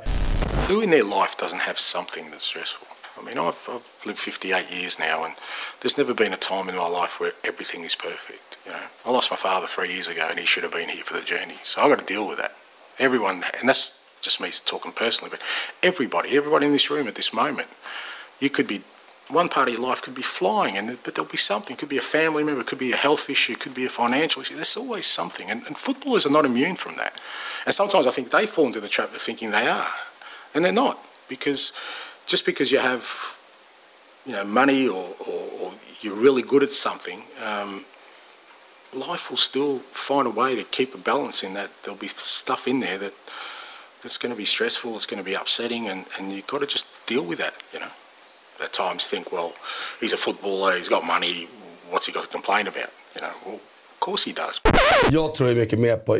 [SPEAKER 9] Who in their life doesn't have something that's stressful? I mean, I've, I've lived 58 years now, and there's never been a time in my life where everything is perfect. You know, I lost my father three years ago, and he should have been here for the journey. So I've got to deal with that. Everyone, and that's just me talking personally, but everybody, everybody in this room at this moment, you could be one part of your life could be flying, and but there'll be something. It Could be a family member, it could be a health issue, it could be a financial issue. There's always something, and, and footballers are not immune from that. And sometimes I think they fall into the trap of thinking they are, and they're not, because just because you have, you know, money or, or, or you're really good at something. Um, life will still find a way to keep a balance in that there'll be stuff in there that that's going to be stressful, it's going to be upsetting, and, and you've got to just deal with that, you know. At times think, well, he's a footballer, he's got money, what's he got to complain about? You know, well, of course he does.
[SPEAKER 2] Jag tror mycket mer på...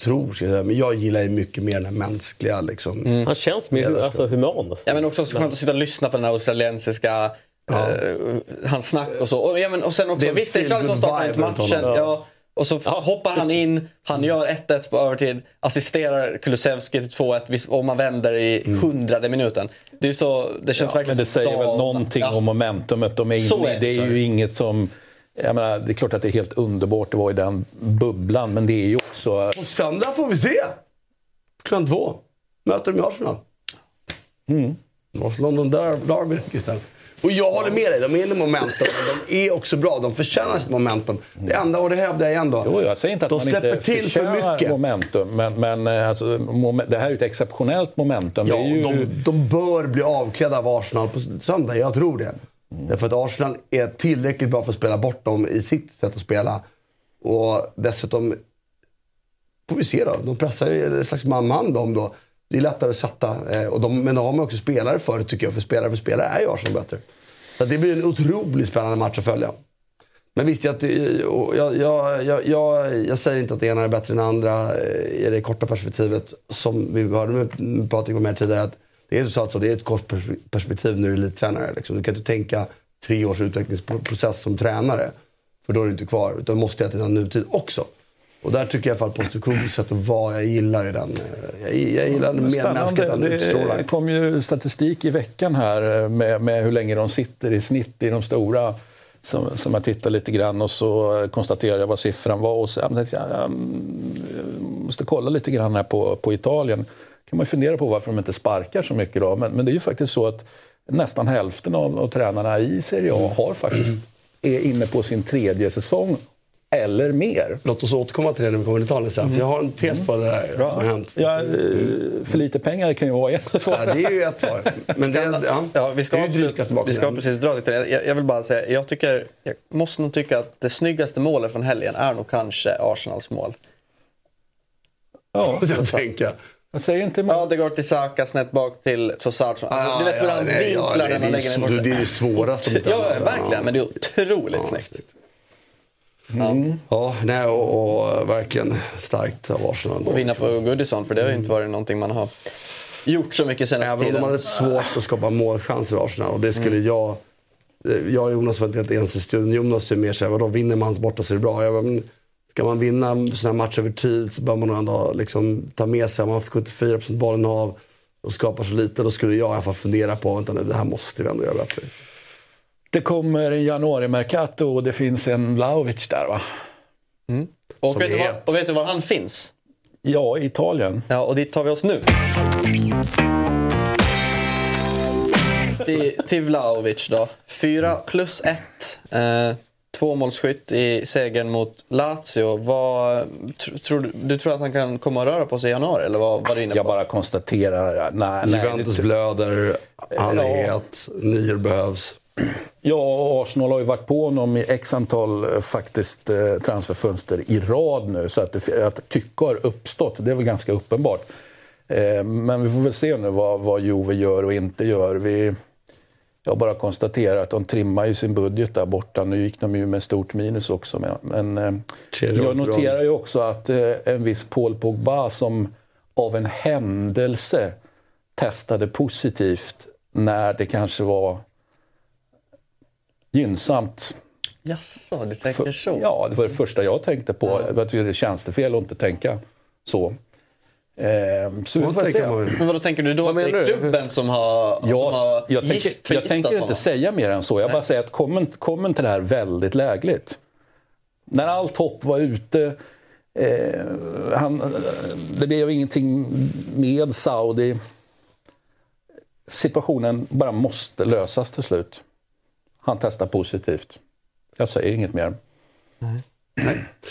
[SPEAKER 2] Tror, ska jag säga, men jag gillar ju mycket mer den mänskliga liksom.
[SPEAKER 3] Han känns mer alltså, human. Alltså.
[SPEAKER 1] Ja, men också så skönt att sitta och lyssna på den här australiensiska eh, hans snack och så. Och, ja, men, och sen också,
[SPEAKER 2] Det
[SPEAKER 1] visst det är
[SPEAKER 2] feel
[SPEAKER 1] Charles som
[SPEAKER 2] good
[SPEAKER 1] startar ut matchen.
[SPEAKER 2] honom.
[SPEAKER 1] Ja, och så hoppar han in, han gör 1-1 på övertid, assisterar Kulusevski till 2-1 vis- och man vänder i hundrade minuten. Det, är så, det känns
[SPEAKER 5] Ja,
[SPEAKER 1] verkligen
[SPEAKER 5] men det
[SPEAKER 1] som
[SPEAKER 5] säger väl
[SPEAKER 1] dagen-
[SPEAKER 5] någonting
[SPEAKER 1] Ja.
[SPEAKER 5] om momentumet de är
[SPEAKER 1] Så
[SPEAKER 5] inne
[SPEAKER 1] är det,
[SPEAKER 5] Det är ju inget som... Jag menar, det är klart att det är helt underbart att vara i den bubblan, men det är ju också...
[SPEAKER 2] På söndag får vi se. Klockan två. Möter de Arsenal.
[SPEAKER 5] Mm.
[SPEAKER 2] North London Derby, Christian. Och jag håller med dig, de är i momentum. men De är också bra, de förtjänar sitt momentum. Det enda, och det hävdar jag igen då.
[SPEAKER 5] Jo, jag säger inte att
[SPEAKER 2] de
[SPEAKER 5] man
[SPEAKER 2] släpper
[SPEAKER 5] inte
[SPEAKER 2] till för mycket.
[SPEAKER 5] momentum, men, men eh, alltså, det här är ju ett exceptionellt momentum.
[SPEAKER 2] Ja,
[SPEAKER 5] ju...
[SPEAKER 2] de, de bör bli avklädda av Arsenal på söndag, jag tror det.
[SPEAKER 5] Mm.
[SPEAKER 2] Därför att Arsenal är tillräckligt bra för att spela bort dem i sitt sätt att spela. Och dessutom får vi se då. De pressar ju en slags man-man dem då. Det är lättare att sätta. Eh, och de, men de har man också spelare för tycker jag. För spelare för spelare är ju Arsenal bättre. Så att det blir en otroligt spännande match att följa. Men visst, jag, jag, jag, jag, jag, jag säger inte att det ena är bättre än det andra eh, i det korta perspektivet. Som vi hörde med Patrik var med tidigare. Att det är så alltså, det är ett kort pers- perspektiv när du är elittränare. Liksom. Du kan inte tänka tre års utvecklingsprocess som tränare. För då är du inte kvar. Utan du måste hela tiden ha nutid också. Och där tycker jag i alla fall sätt att vara, jag gillar ju den. eh, Jag, jag gillar den mer mänskligt än
[SPEAKER 5] Det kom ju statistik i veckan här eh, med, med hur länge de sitter i snitt i de stora. Som, som jag tittade lite grann och så konstaterade jag vad siffran var. Och så, ja, men jag, jag måste kolla lite grann här på, på Italien. Kan man fundera på varför de inte sparkar så mycket då. Men, men det är ju faktiskt så att nästan hälften av, av tränarna i Serie A har faktiskt, [clears throat] är inne på sin tredje säsong eller mer.
[SPEAKER 2] Låt oss återkomma till det när vi kommer till Italien sen. För jag har en tes på det där som har hänt.
[SPEAKER 5] Ja, eh, för lite pengar kan ju vara ett svar.
[SPEAKER 2] Ja, det är ju ett svar. Men det, ja,
[SPEAKER 1] Ja, vi ska,
[SPEAKER 2] det är ju
[SPEAKER 1] absolut, vi ska precis dra lite det. Jag, jag vill bara säga, jag, tycker, jag måste nog tycka att det snyggaste målet från helgen är nog kanske Arsenals mål.
[SPEAKER 5] Ja, [laughs]
[SPEAKER 2] jag tänker.
[SPEAKER 5] Jag säger inte
[SPEAKER 1] Ja, det går till Saka, snett bak till Trossard. Alltså,
[SPEAKER 2] Ah,
[SPEAKER 1] du vet hur
[SPEAKER 2] ja,
[SPEAKER 1] han
[SPEAKER 2] nej, ja,
[SPEAKER 1] vinklar
[SPEAKER 2] nej,
[SPEAKER 1] den
[SPEAKER 2] är
[SPEAKER 1] lägger den
[SPEAKER 2] det är det svåraste om [laughs]
[SPEAKER 1] Ja, verkligen. Men det är otroligt snyggt.
[SPEAKER 2] Ja, nej, och, och verkligen starkt av Arsenal.
[SPEAKER 1] Och vinna på Goodison, för det har ju inte varit någonting man har gjort så mycket senaste
[SPEAKER 2] Även om
[SPEAKER 1] tiden.
[SPEAKER 2] de hade svårt att skapa målchanser i Arsenal. Och det skulle jag... Jag och Jonas var inte helt ense i studion. Jonas är mer såhär, vadå vinner man borta så är det bra. Jag bara, men ska man vinna sådana här matcher över tid så bör man nog ändå liksom ta med sig, om man får 74% bollen av och skapar så lite. Då skulle jag i alla fall fundera på, vänta nu, det här måste vi ändå göra bättre.
[SPEAKER 5] Det kommer en januari-mercato och det finns en Vlahovic där va?
[SPEAKER 1] Och
[SPEAKER 5] Som
[SPEAKER 1] vet, var, och vet du var han finns?
[SPEAKER 5] Ja, i Italien.
[SPEAKER 1] Ja, och dit tar vi oss nu. till, till Vlahovic då. 4 plus 1. Tvåmålsskytt i segern mot Lazio. Vad, tr, tror du, du tror att han kan komma och röra på sig i januari? Eller vad inne på?
[SPEAKER 5] Jag bara konstaterar, nej, nej,
[SPEAKER 2] Juventus blöder, han är het, nior behövs.
[SPEAKER 5] Ja, och Arsenal har ju varit på honom i x antal eh, faktiskt eh, transferfönster i rad nu. Så att, det, att tycke har uppstått, det är väl ganska uppenbart. Eh, men vi får väl se nu vad, vad Juve gör och inte gör. Vi, jag bara konstaterar att de trimmar ju sin budget där borta. Nu gick de ju med stort minus också. Men, eh, jag noterar ju också att eh, en viss Paul Pogba som av en händelse testade positivt när det kanske var gynnsamt.
[SPEAKER 1] Jaså, du tänker så?
[SPEAKER 5] Ja, det var det första jag tänkte på. Jag tycker det är tjänstefel att inte tänka så. Ehm, så vi får se.
[SPEAKER 1] Men vad då tänker du då? att det är klubben som har, som
[SPEAKER 5] Jag,
[SPEAKER 1] har
[SPEAKER 5] jag, tänker, jag tänker inte
[SPEAKER 1] honom?
[SPEAKER 5] säga mer än så. Jag bara säger att kommer, kommer till det här väldigt lägligt. När allt hopp var ute, eh, han, eh, det blev ingenting med Saudi. Situationen bara måste lösas till slut. Han testar positivt. Jag säger inget mer.
[SPEAKER 1] Det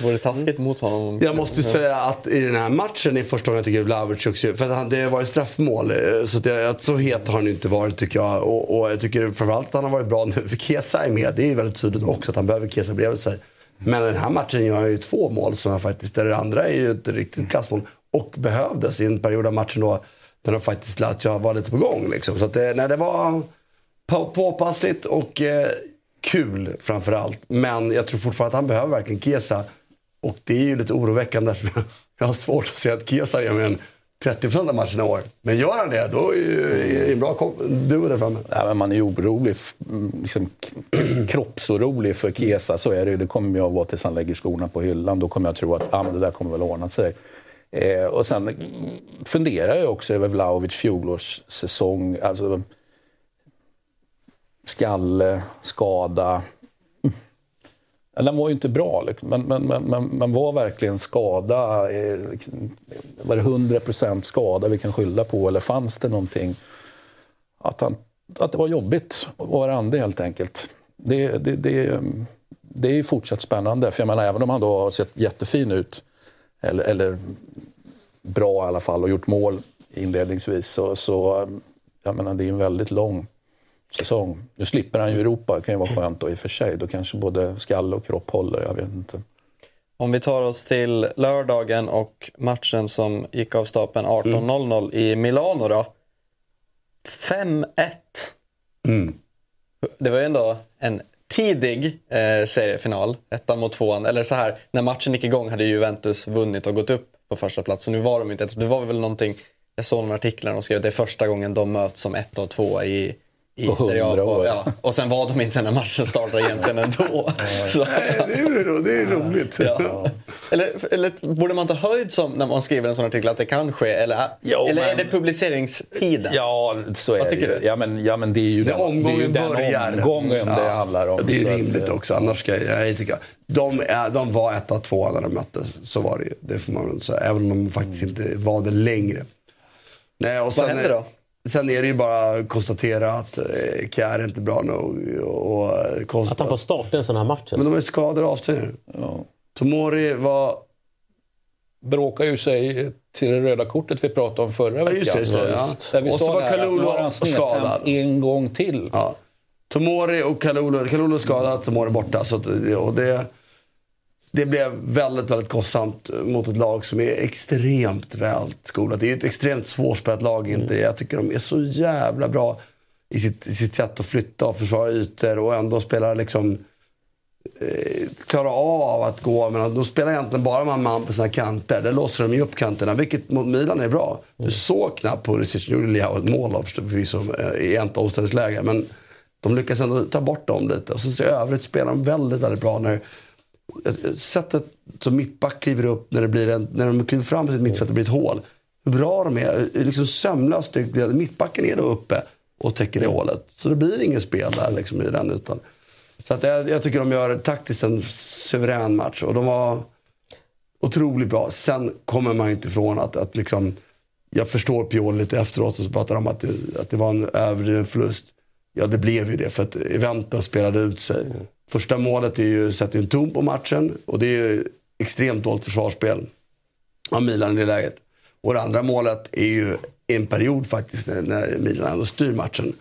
[SPEAKER 1] vore taskigt mot honom.
[SPEAKER 2] Jag måste säga att i den här matchen är första gången jag tycker Vlahovic för att han, det var ju straffmål. eh, Så, att jag, så het har han inte varit tycker jag. Och, och jag tycker framförallt att han har varit bra nu, för Kesa är med. Det är ju väldigt tydligt också att han behöver Kesa bredvid sig. Men den här matchen gör han ju två mål som jag faktiskt, det andra är ju ett riktigt klassmål. Och behövdes i en period av matchen då, när de faktiskt Lazio var lite på gång. Liksom. Så att det, nej, det var på, påpassligt och eh, kul framförallt. Men jag tror fortfarande att han behöver verkligen Kesa. Och det är ju lite oroväckande [laughs] för jag har svårt att se att Kesa gör mer en 30% av matcherna i år. Men gör han det, då är det en bra duo där framme.
[SPEAKER 5] Ja, men man är ju orolig, mm, liksom, [clears throat] kroppsorolig för Kesa. Så är det ju. Det kommer jag att vara tills han lägger skorna på hyllan. Då kommer jag tro att ah, det där kommer väl ordna sig. Eh, och sen funderar jag också över Vlahovic fjolårssäsong. Alltså, skalle, skada. Mm. Den var ju inte bra, liksom. men, men, men, men, men var verkligen skada? Eh, var det 100% skada vi kan skylla på eller fanns det någonting? Att, han, att det var jobbigt att vara ande helt enkelt. Det, det, det, det är ju fortsatt spännande, för jag menar även om han då har sett jättefin ut, eller, eller bra i alla fall, och gjort mål inledningsvis, så, så jag menar, det är en väldigt lång säsong. Nu slipper han ju Europa, det kan ju vara skönt då i och för sig. Då kanske både skalle och kropp håller, jag vet inte.
[SPEAKER 1] Om vi tar oss till lördagen och matchen som gick av stapeln 18.00 i Milano då. 5-1. Det var ju ändå en tidig eh, seriefinal, ettan mot tvåan. Eller så här, när matchen gick igång hade Juventus vunnit och gått upp på första plats. Så nu var de inte Det var väl någonting, jag såg några artiklar och skrev att det är första gången de möts som ett och två i i Serie A.
[SPEAKER 5] 100 år.
[SPEAKER 1] Och, ja, och sen var de inte när matchen startade egentligen [laughs] ändå. Så,
[SPEAKER 2] Det är, ro- det är roligt.
[SPEAKER 1] Ja. Eller, eller borde man ta höjd som när man skriver en sån artikel att det kan ske? Eller,
[SPEAKER 5] Jo,
[SPEAKER 1] eller är
[SPEAKER 5] men-
[SPEAKER 1] det publiceringstiden?
[SPEAKER 5] Ja, så är
[SPEAKER 1] Vad
[SPEAKER 5] det
[SPEAKER 1] tycker
[SPEAKER 5] ju.
[SPEAKER 1] du?
[SPEAKER 5] Ja, men, ja, men det är ju
[SPEAKER 2] Det
[SPEAKER 5] den,
[SPEAKER 2] är omgången
[SPEAKER 5] det är ju
[SPEAKER 2] börjar.
[SPEAKER 5] den omgången det
[SPEAKER 2] Ja.
[SPEAKER 5] handlar om.
[SPEAKER 2] Ja, Det är ju
[SPEAKER 5] att,
[SPEAKER 2] rimligt
[SPEAKER 5] eh,
[SPEAKER 2] också. Annars ska jag, jag tycker, de, är, de var etta, tvåa när de möttes. Så var det ju. Det får man väl säga. Även om de faktiskt inte var det längre. Nej, och sen,
[SPEAKER 1] händer då?
[SPEAKER 2] Sen är det ju bara att konstatera att eh, Kjär är inte bra nog. Och, och, eh, Costa-
[SPEAKER 3] Att han får starta en sån här match.
[SPEAKER 2] Men de är skadade och avstängda.
[SPEAKER 5] Ja.
[SPEAKER 2] Tomori var...
[SPEAKER 5] bråkar ju sig till det röda kortet vi pratade om förra
[SPEAKER 2] Ja,
[SPEAKER 5] veckan.
[SPEAKER 2] just det, just det, ja.
[SPEAKER 5] Där vi
[SPEAKER 2] Och så var Kalulu skadad.
[SPEAKER 5] en gång till.
[SPEAKER 2] Ja. Tomori och Kalulu. Kalulu är skadad, Tomori borta. Så och det, det blev väldigt, väldigt kostsamt mot ett lag som är extremt väl skolat. Det är ett extremt svårspelat lag. Inte. Jag tycker de är så jävla bra i sitt, i sitt sätt att flytta och försvara ytor och ändå spela liksom eh, klara av att gå. Men de spelar egentligen bara man man på sina kanter. Där låser de ju upp kanterna, vilket mot Milan är bra. Du såg knappt på Pulisic, nu gjorde Leao ett mål av förvisso eh, i ett omställningsläge. Men de lyckas ändå ta bort dem lite. Och så i övrigt spelar de väldigt, väldigt bra. när Sättet som mittback kliver upp när, det blir en, när de kliver fram till sitt mittfält och blir ett hål. Hur bra de är. Liksom sömlöst. Mittbacken är då uppe och täcker det hålet. Så det blir inget spel där liksom i den. Utan, så att jag, jag tycker de gör taktiskt en suverän match. Och de var otroligt bra. Sen kommer man inte ifrån att, att liksom, jag förstår Pioli lite efteråt och så pratar om att det, att det var en överdriven förlust. Ja, det blev ju det för att Eventa spelade ut sig. Mm. Första målet är ju, sätter en ton på matchen och det är ju extremt dåligt försvarsspel av Milan i det läget. Och det andra målet är ju en period faktiskt när, när Milan ändå styr matchen.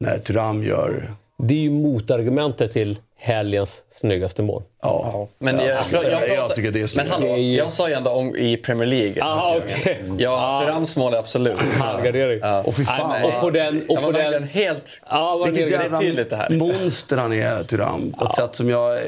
[SPEAKER 2] När Thuram gör...
[SPEAKER 3] Det är ju motargumentet till helgens snyggaste mål.
[SPEAKER 2] Ja,
[SPEAKER 1] Men jag,
[SPEAKER 2] jag, jag, jag, tycker det är
[SPEAKER 1] Men
[SPEAKER 2] snyggt.
[SPEAKER 1] hallå,
[SPEAKER 3] är ju-
[SPEAKER 1] jag sa ju ändå om, i Premier League.
[SPEAKER 3] Ah, okej.
[SPEAKER 1] Ja, Therams mål är absolut. [laughs]
[SPEAKER 3] Halvgardering.
[SPEAKER 2] Och fy fan,
[SPEAKER 3] Nej, men- Och på den... Och på den
[SPEAKER 1] helt...
[SPEAKER 3] ja, vad
[SPEAKER 2] Vilket
[SPEAKER 3] det-
[SPEAKER 1] är tydligt det här.
[SPEAKER 2] monster han är, Thuram. På ett sätt som jag...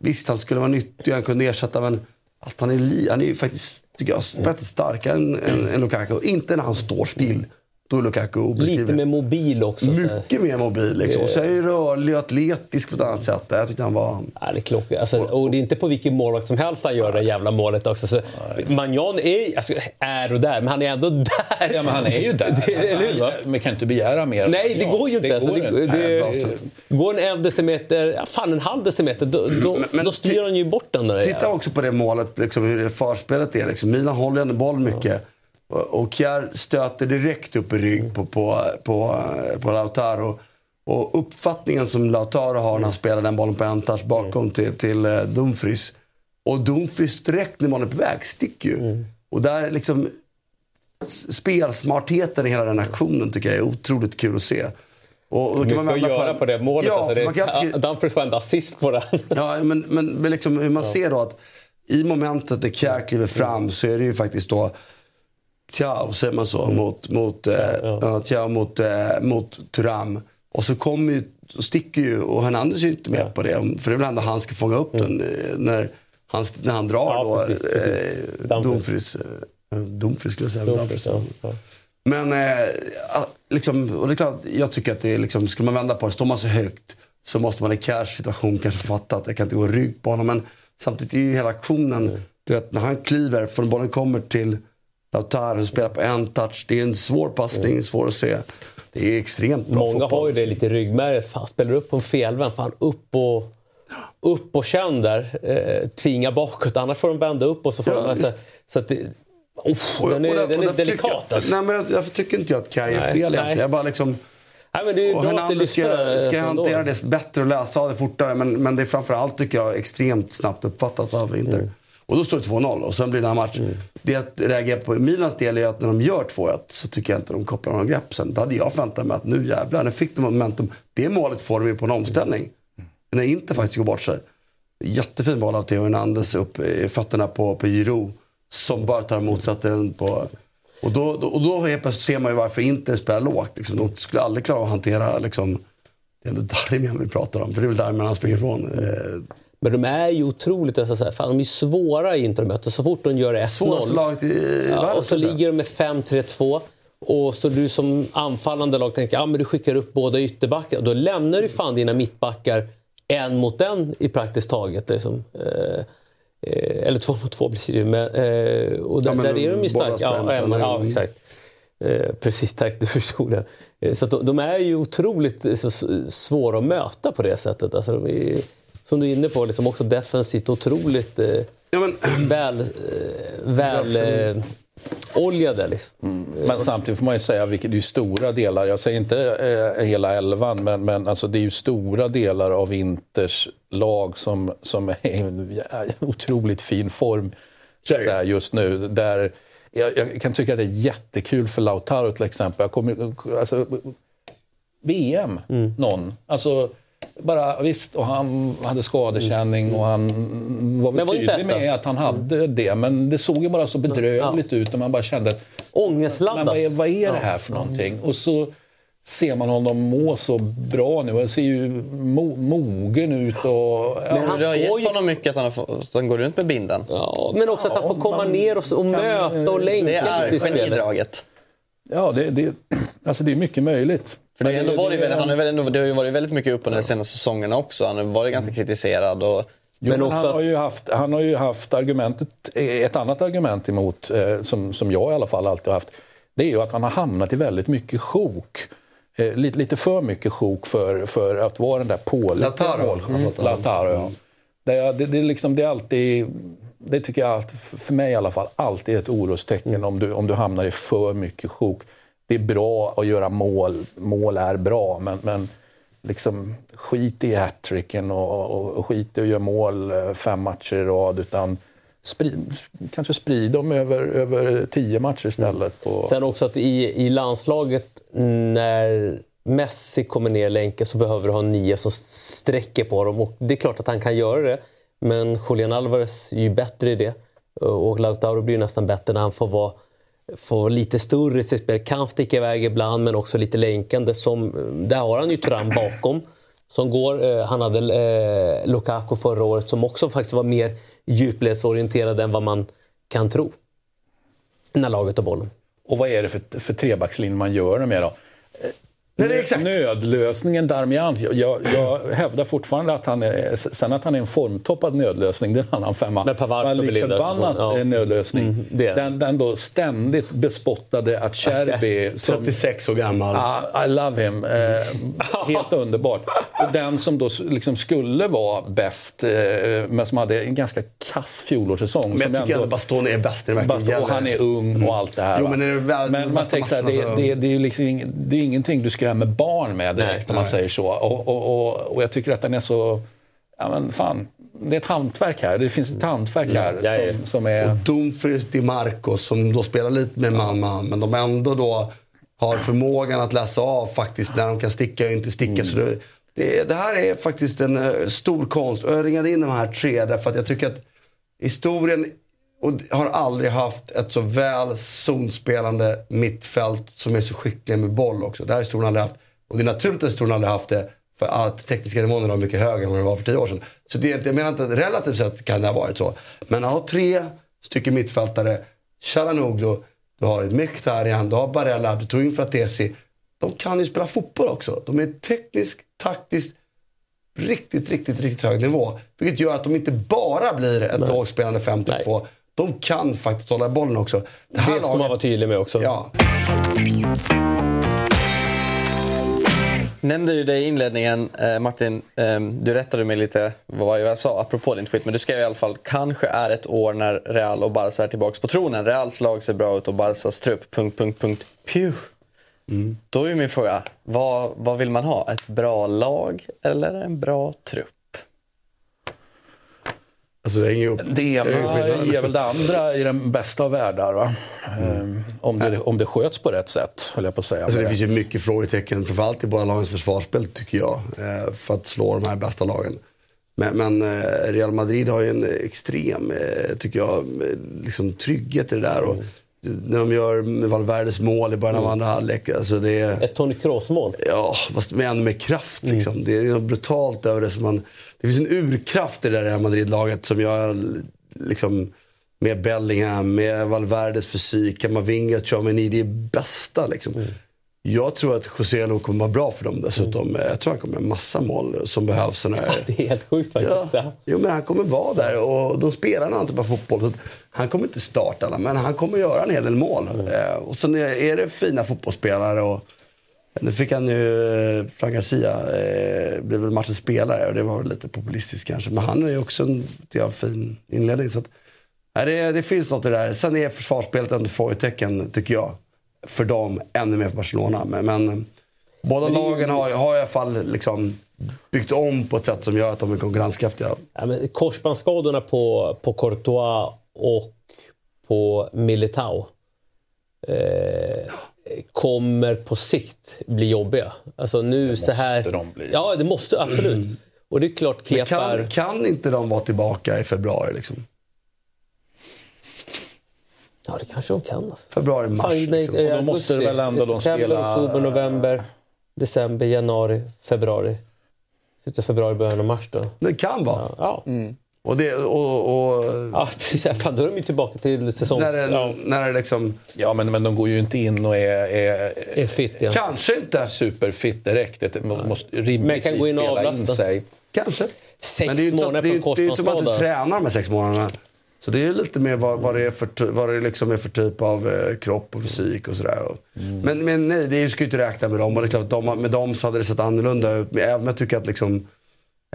[SPEAKER 2] Visst, han skulle vara nyttig han kunde ersätta, men att han är, li, han är ju faktiskt, tycker jag, bättre starkare än, än, än Lukaku. Inte när han står still. Då är Lukaku
[SPEAKER 3] Lite
[SPEAKER 2] obeskrivlig.
[SPEAKER 3] mer mobil också. så-
[SPEAKER 2] Mycket mer mobil. Liksom. Och så är han ju rörlig och atletisk på ett annat sätt. Jag tyckte han var...
[SPEAKER 3] Ja, det är klockrent. Alltså, och det är inte på vilken målvakt som helst han gör det jävla målet också. Så Magnan är, alltså, är och där, men han är ändå där.
[SPEAKER 5] Ja, men han är ju där. [laughs]
[SPEAKER 3] Det,
[SPEAKER 5] Alltså,
[SPEAKER 3] eller hur?
[SPEAKER 5] man kan inte begära mer.
[SPEAKER 3] Nej, det
[SPEAKER 5] Ja,
[SPEAKER 3] går ju inte.
[SPEAKER 5] Det
[SPEAKER 3] alltså,
[SPEAKER 5] går
[SPEAKER 3] det,
[SPEAKER 5] inte.
[SPEAKER 3] det,
[SPEAKER 2] bra sätt.
[SPEAKER 3] går en, decimeter, ja, fan en halv decimeter, då, då,
[SPEAKER 2] Men-
[SPEAKER 3] då styr han ju bort den där
[SPEAKER 2] Titta också på det målet, liksom, hur det förspelet är. Liksom. Milan håller ändå boll mycket. Och- Och Kjär stöter direkt upp i rygg på, på, på, på Lautaro. Och uppfattningen som Lautaro har när han spelar den bollen på en touch bakom till, till eh, Dumfries. Och Dumfries direkt när bollen är på väg sticker ju. Och där liksom spelsmartheten i hela den aktionen tycker jag är otroligt kul att se. Och, och då
[SPEAKER 3] Mycket att
[SPEAKER 2] vända
[SPEAKER 3] göra på, det målet.
[SPEAKER 2] Ja,
[SPEAKER 3] alltså, det,
[SPEAKER 2] man kan alltid-
[SPEAKER 3] Dumfries får ändå assist på den.
[SPEAKER 2] Ja, men, men, men liksom hur man ser då att i momentet när Kjär kliver fram så är det ju faktiskt då Tiao, säger man så, mot, mot, eh, ja, Thiao mot, eh, mot Thuram. Och så kommer ju så sticker ju, och Hernandez är ju inte med på det. För det är väl ändå han ska fånga upp den eh, när, han, när han drar
[SPEAKER 3] Ja,
[SPEAKER 2] då.
[SPEAKER 3] precis, precis.
[SPEAKER 2] Eh, Dumfries. Dumfries skulle jag säga.
[SPEAKER 3] Dumfries, ja.
[SPEAKER 2] Men eh, ja, liksom, och det är klart, jag tycker att det är liksom, skulle man vända på det, står man så högt så måste man i cash situation kanske fatta att jag kan inte gå rygg på honom. Men samtidigt är ju hela aktionen, du vet när han kliver, från bollen kommer till Lautaro spelar på en touch. Det är en svår passning, svår att se. Det är extremt bra
[SPEAKER 3] Många
[SPEAKER 2] fotboll.
[SPEAKER 3] har ju det lite i ryggmärget. Fan, spelar upp på en felvänd, fan upp och, upp och känn där. Eh, tvinga bakåt, annars får de vända upp och så får
[SPEAKER 2] Ja,
[SPEAKER 3] de... Alltså,
[SPEAKER 2] visst.
[SPEAKER 3] så att det, Uff,
[SPEAKER 2] Och-
[SPEAKER 3] den är,
[SPEAKER 2] och där-
[SPEAKER 3] den är delikat
[SPEAKER 2] jag,
[SPEAKER 3] alltså.
[SPEAKER 2] Nej, men jag, därför tycker inte jag att Kaj är fel egentligen. Jag bara liksom...
[SPEAKER 3] Nej, men det är
[SPEAKER 2] och Hernandez ska,
[SPEAKER 3] lyssnar,
[SPEAKER 2] ska
[SPEAKER 3] eh,
[SPEAKER 2] hantera det bättre och läsa det fortare. Men, men det är framförallt tycker jag extremt snabbt uppfattat av Inter.
[SPEAKER 3] Mm.
[SPEAKER 2] Och då står det 2-0 och sen blir det en match. Det jag reagerar på Milans del är att när de gör 2-1 så tycker jag inte de kopplar några grepp sen. Då hade jag förväntat mig att nu jävlar, nu fick de momentum. Det målet får de ju på en omställning. När Inter faktiskt går bort sig. Jättefin boll av Theo Hernandez upp i fötterna på, på Giroud. Som bara tar emot den på... Och då, då, och då helt plötsligt ser man ju varför Inter spelar lågt. Liksom. De skulle aldrig klara av att hantera liksom, det är ändå Darmian vi pratar om. För det är väl Darmian han springer ifrån. Eh,
[SPEAKER 3] Men de är ju otroligt... Alltså, så här, fan, de är svåra i intermöten. Så fort de gör 1-0...
[SPEAKER 2] Svåraste laget i
[SPEAKER 3] ja, Och så ligger de med 5-3-2. Och så du som anfallande lag tänker ja, men du skickar upp båda ytterbackar. Då lämnar du fan dina mittbackar en mot en i praktiskt taget. Liksom. Eh, eh, eller två mot två blir det ju. Men, eh, och där,
[SPEAKER 2] Ja, men
[SPEAKER 3] där är de ju starka. Ja, en, ja, exakt. Eh, precis, tack. Du förstod det. Eh, så att de, de är ju otroligt eh, så, svåra att möta på det sättet. Alltså, de är, som du är inne på, liksom också defensivt otroligt eh, väl, eh, väl eh, oljade. Liksom.
[SPEAKER 5] Men samtidigt får man ju säga, vilket det är ju stora delar, jag säger inte eh, hela elvan, men, men alltså det är ju stora delar av Inters lag som, som är i en [laughs] otroligt fin form så här, just nu. Där jag, jag kan tycka att det är jättekul för Lautaro till exempel. Jag kommer, alltså, VM,
[SPEAKER 3] Mm.
[SPEAKER 5] någon. Alltså, bara, visst, och han hade skadekänning och han var väl
[SPEAKER 3] var
[SPEAKER 5] tydlig med att han hade det. Men det såg ju bara så bedrövligt ut och man bara kände att
[SPEAKER 3] Ångestladdat.
[SPEAKER 5] Vad är, vad är det här för någonting? Och så ser man honom må så bra nu. Han ser ju mo, mogen ut. Och,
[SPEAKER 1] Men han det har gett honom mycket att han, fått, att han går runt med binden.
[SPEAKER 3] Ja, men också att han får komma ner och, och möta och länka
[SPEAKER 1] Det är genidraget.
[SPEAKER 5] Ja, det, det, alltså det är mycket möjligt.
[SPEAKER 1] För det,
[SPEAKER 5] Men
[SPEAKER 1] ändå varit,
[SPEAKER 5] det-
[SPEAKER 1] väldigt- han väl ändå, det har ju varit väldigt mycket upp under de senaste säsongerna också. Han har varit ganska kritiserad. Och,
[SPEAKER 5] Jo, men han, har ju haft, han har ju haft argumentet, ett annat argument emot, eh, som, som jag i alla fall alltid har haft, det är ju att han har hamnat i väldigt mycket sjok. Eh, lite, lite för mycket sjok för, för att vara den där pålitliga
[SPEAKER 2] Mm.
[SPEAKER 5] Ja. Det, är- det, det, är liksom, det är alltid, det tycker jag, alltid, för mig i alla fall, alltid är ett orostecken om, du, om du hamnar i för mycket sjok. Det är bra att göra mål, mål är bra, men, men liksom, skit i hattricken och, och, och skit i att göra mål eh, fem matcher i rad. Utan sprid, kanske sprid dem över, över tio matcher istället. På, mm.
[SPEAKER 3] Sen också att i, i landslaget, när Messi kommer ner i länken så behöver du ha nio som sträcker på dem. Och det är klart att han kan göra det. Men Julian Alvarez är ju bättre i det. Och Lautaro blir ju nästan bättre när han får vara, får lite större spel. Kan sticka iväg ibland, men också lite länkande. Som, där har han ju Thuram bakom. Som går, eh, han hade eh, Lukaku förra året som också faktiskt var mer djupledsorienterad än vad man kan tro. När laget har bollen.
[SPEAKER 5] Och vad är det för, för trebackslinje man gör det med då?
[SPEAKER 2] Eh, Nej, det är exakt.
[SPEAKER 5] Nödlösningen Darmian, jag, jag, jag hävdar fortfarande att han är, sen att han är en formtoppad nödlösning, det är en annan femma.
[SPEAKER 3] Men Pavard
[SPEAKER 5] Men
[SPEAKER 3] ska
[SPEAKER 5] lik förbannat
[SPEAKER 3] Ja.
[SPEAKER 5] nödlösning.
[SPEAKER 3] Mm, det
[SPEAKER 5] den, den då ständigt bespottade Acerbi. som-
[SPEAKER 2] 36 år gammal.
[SPEAKER 5] Ah, I love him. Eh, [laughs] helt underbart. Och den som då liksom skulle vara bäst, eh, men som hade en ganska kass fjolårssäsong.
[SPEAKER 2] Men jag tycker ändå Bastoni är bäst när det verkligen
[SPEAKER 5] Bast- och han är ung och allt det här.
[SPEAKER 2] Jo, men är det väl-
[SPEAKER 5] men man tänker så här, det, det, det är ju liksom det är ingenting du skrämmer barn med direkt om man säger så. Och, och, och, och jag tycker att den är så... Ja, men fan, det är ett hantverk här. Det finns ett hantverk här
[SPEAKER 3] Ja, ja.
[SPEAKER 5] som, som är...
[SPEAKER 2] Och Dumfries, Di Marco som då spelar lite med man-man, men de ändå då har förmågan att läsa av faktiskt när de kan sticka och inte sticka. Så det, det, det här är faktiskt en eh, stor konst. Och jag ringade in de här tre därför att jag tycker att historien och har aldrig haft ett så väl zonspelande mittfält som är så skickliga med boll också. Det här har aldrig haft. Och det är naturligt att historien aldrig haft det. För att tekniska nivån är mycket högre än vad den var för tio år sedan. Så det, jag menar inte att relativt sett kan det ha varit så. Men att ha tre stycken mittfältare, Chalanoglu, du har Mkhitaryan, du har Barella, du tog in Fratesi. De kan ju spela fotboll också. De är tekniskt, taktiskt, riktigt, riktigt, riktigt hög nivå. Vilket gör att de inte bara blir ett lågspelande 5-2. De kan faktiskt hålla bollen också. Det
[SPEAKER 3] Det
[SPEAKER 2] här
[SPEAKER 3] ska man
[SPEAKER 2] laget,
[SPEAKER 3] vara tydlig med också.
[SPEAKER 2] ja,
[SPEAKER 1] Nämnde ju det i inledningen, eh, Martin. Eh, du rättade mig lite vad jag sa apropå din tweet. Men du skrev i alla fall kanske är ett år när Real och Barca är tillbaka på tronen. Reals lag ser bra ut och Barcas trupp... Punkt, punkt, punkt. Pew. Då är min fråga, vad, vad vill man ha? Ett bra lag eller en bra trupp?
[SPEAKER 2] Alltså det hänger ihop.
[SPEAKER 5] Det ena ger väl det andra i den bästa av världar. Va? Ehm, om, det, om det sköts på rätt sätt, höll jag på att säga.
[SPEAKER 2] Alltså det finns ju mycket frågetecken, framförallt i båda lagens försvarsspel tycker jag, eh, för att slå de här bästa lagen. Men, men eh, Real Madrid har ju en extrem, eh, tycker jag, liksom trygghet i det där. Och när de gör Valverdes mål i början av andra halvlek, alltså det är...
[SPEAKER 3] Ett Toni Kroos-mål.
[SPEAKER 2] Ja, fast med ännu mer kraft. Liksom. Det är något brutalt över det. Som man, det finns en urkraft i det där Real Madrid-laget som jag liksom, med Bellingham, med Valverdes fysik, Kamavinga, Tchouameni, det är bästa liksom. Jag tror att José kommer vara bra för dem dessutom. Jag tror han kommer göra massa mål som behövs. Här. [laughs]
[SPEAKER 3] Det är helt sjukt faktiskt.
[SPEAKER 2] Ja. Jo, men han kommer vara där och då spelar en annan typ av fotboll. Så han kommer inte starta alla, men han kommer göra en hel del mål. Eh, och sen är, det fina fotbollsspelare. Och, nu fick han ju, eh, Frank Garcia, eh, blev väl matchens spelare och det var lite populistiskt kanske. Men han är ju också en jag, fin inledning. Så att, nej, det, det finns något i det där. Sen är försvarsspelet ändå frågetecken, tycker jag. För dem, ännu mer för Barcelona. Men, men båda
[SPEAKER 3] Men det är ju-
[SPEAKER 2] lagen har, har i alla fall liksom byggt om på ett sätt som gör att de är konkurrenskraftiga.
[SPEAKER 3] Ja, men korsbandsskadorna på, på Courtois och på Militao eh, kommer på sikt bli jobbiga. Alltså nu så här...
[SPEAKER 5] de bli.
[SPEAKER 3] Ja, det måste absolut. Och det är klart
[SPEAKER 2] Men
[SPEAKER 3] Kepa är...
[SPEAKER 2] kan, kan inte de vara tillbaka i februari? Liksom?
[SPEAKER 3] Ja, det kanske de kan. Alltså.
[SPEAKER 2] Februari, mars.
[SPEAKER 3] Fan, nej,
[SPEAKER 2] liksom.
[SPEAKER 5] Och då måste
[SPEAKER 3] augusti,
[SPEAKER 5] väl ändå de
[SPEAKER 3] september,
[SPEAKER 5] spela-
[SPEAKER 3] oktober, november, december, januari, februari. Slutet av februari, början av mars då.
[SPEAKER 2] Det kan vara.
[SPEAKER 3] Ja,
[SPEAKER 2] Och det, och, och,
[SPEAKER 3] ja [laughs] precis. Fan, då är de ju tillbaka till säsong...
[SPEAKER 2] när, det,
[SPEAKER 3] ja,
[SPEAKER 2] när det liksom...
[SPEAKER 5] Ja, men, men de går ju inte in och är, är,
[SPEAKER 3] är fit igen.
[SPEAKER 2] Kanske inte.
[SPEAKER 5] superfit direkt. Det måste
[SPEAKER 3] Men
[SPEAKER 5] rimligtvis
[SPEAKER 3] kan gå in och
[SPEAKER 5] spela in
[SPEAKER 3] avlasta.
[SPEAKER 5] sig.
[SPEAKER 2] Kanske.
[SPEAKER 3] Sex
[SPEAKER 2] Men det är ju inte, så-
[SPEAKER 3] månader
[SPEAKER 2] det är,
[SPEAKER 3] på en
[SPEAKER 2] ju- det är ju inte som att du tränar de här sex månaderna. Så det är lite mer vad, vad det är för, vad det liksom är för typ av eh, kropp och fysik och sådär.
[SPEAKER 3] Mm.
[SPEAKER 2] Men, men nej, det är ju- ska ju inte räkna med dem. Och det är klart de, med dem så hade det sett annorlunda ut. Även om jag tycker att liksom,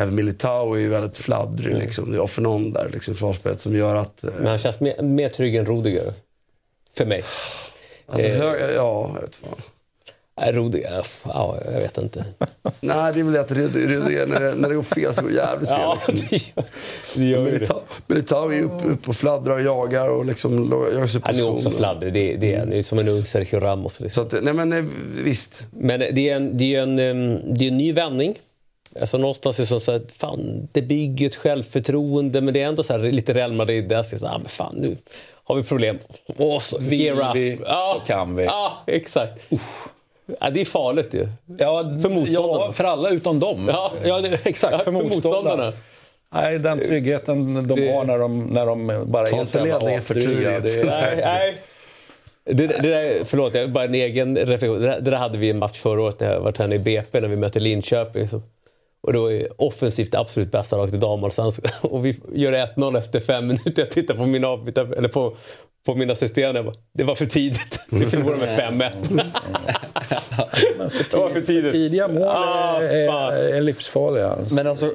[SPEAKER 2] även Militao är ju väldigt fladdrig.
[SPEAKER 3] Mm.
[SPEAKER 2] Liksom. Det är för någon där, liksom, försvarsspelet som gör att... eh,
[SPEAKER 3] Men han känns mer, mer trygg än Rudiger. För mig.
[SPEAKER 2] Alltså,
[SPEAKER 3] Eh.
[SPEAKER 2] hög, ja, jag vet fan.
[SPEAKER 3] Nej, Rudiger, ja, jag vet inte. [laughs]
[SPEAKER 2] Nej, det är väl det att Rud- Rudiger, när, när det går fel så går det jävligt fel.
[SPEAKER 3] Ja,
[SPEAKER 2] liksom.
[SPEAKER 3] det gör, det gör.
[SPEAKER 2] Militao, Militao är ju upp, upp och fladdrar och jagar och liksom jagar sig
[SPEAKER 3] Han är också fladdrig. Det, det är han. Det är som en ung Sergio Ramos. Liksom.
[SPEAKER 2] Så att, nej men eh, visst.
[SPEAKER 3] Men det är en, det är en, em, det är en ny vändning. Alltså någonstans är det som så här, fan, det bygger ett självförtroende men det är ändå så här, lite Real Madrid. Där jag säga, ah, men fan, nu har vi problem. Och så,
[SPEAKER 5] Vill
[SPEAKER 3] gear up.
[SPEAKER 5] vi, så kan vi.
[SPEAKER 3] Ja, exakt. Ja, det är farligt ju.
[SPEAKER 5] Ja,
[SPEAKER 3] För motståndarna.
[SPEAKER 5] Ja, för alla utom dem.
[SPEAKER 3] Ja.
[SPEAKER 5] ja det, exakt.
[SPEAKER 3] Ja,
[SPEAKER 5] för,
[SPEAKER 3] för
[SPEAKER 5] motståndarna.
[SPEAKER 3] motståndarna.
[SPEAKER 5] Nej, den tryggheten de
[SPEAKER 3] Det-
[SPEAKER 5] har när de, när de bara
[SPEAKER 2] Ta
[SPEAKER 5] är
[SPEAKER 2] inte ledningen för tidigt.
[SPEAKER 5] det-
[SPEAKER 3] Nej, nej. Det, det där, förlåt, jag, bara en egen reflektion. Det där, det där hade vi en match förra året när jag var tränare i BP när vi mötte Linköping. Så. Och då är offensivt det absolut bästa laget i damer. [laughs] Och, vi gör 1-0 efter fem minuter. Jag tittar på mina, avbytare- eller på, på min assisterande. jag bara, Det var för tidigt. [laughs] Vi förlorade med 5-1.
[SPEAKER 5] Men för,
[SPEAKER 3] Det var för tidigt.
[SPEAKER 5] tidiga mål
[SPEAKER 3] Ah,
[SPEAKER 5] är, är, livsfarliga. Alltså.
[SPEAKER 1] Men alltså,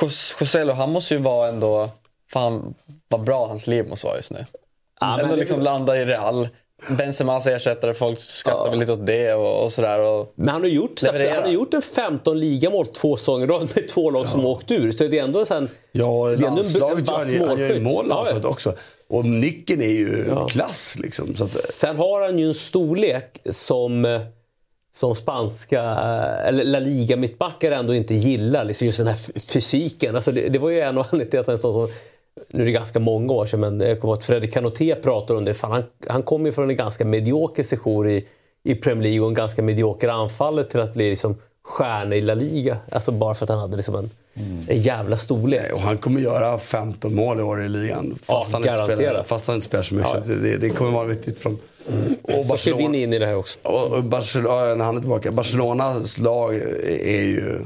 [SPEAKER 1] Jos- Joselo, han måste ju vara ändå... Fan vad bra hans liv måste vara just nu.
[SPEAKER 3] Ja, men
[SPEAKER 1] ändå
[SPEAKER 3] det-
[SPEAKER 1] liksom landa i Real. Benzemas ersättare, folk skrattar väl lite åt det och, och sådär. Och,
[SPEAKER 3] Men han har gjort, så att-
[SPEAKER 1] Leverera.
[SPEAKER 3] han har gjort en 15 ligamål två säsonger rad med två lag som åkt ur. Så det är ändå en sån...
[SPEAKER 2] Ja,
[SPEAKER 3] det är ändå en- en vass
[SPEAKER 2] ju- han gör ju
[SPEAKER 3] målskytt.
[SPEAKER 2] mål
[SPEAKER 3] Ja,
[SPEAKER 2] landslaget också. Och nicken är ju
[SPEAKER 3] Ja.
[SPEAKER 2] klass liksom. Så att,
[SPEAKER 3] Sen har han ju en storlek som, som spanska eller La Liga mittbackar ändå inte gillar. Liksom just den här fysiken. Alltså det, det var ju en av anledningarna till att en sån som nu är det ganska många år sedan, men jag kommer att Fredrik Canoté pratade om det. Fan, han, han kom ju från en ganska medioker sejour i, i Premier League och en ganska medioker anfallet till att bli liksom stjärna i La Liga. Alltså bara för att han hade liksom en, en jävla storlek.
[SPEAKER 2] Och han kommer göra 15 mål i år i ligan. Fast,
[SPEAKER 3] Ja,
[SPEAKER 2] han, inte spelar, fast han inte spelar så mycket.
[SPEAKER 3] Ja.
[SPEAKER 2] Så Det, det, kommer vara viktigt. Från, och
[SPEAKER 3] Så ska vi in i det här också.
[SPEAKER 2] Och, och Barcelona, när han är tillbaka. Barcelonas lag är ju...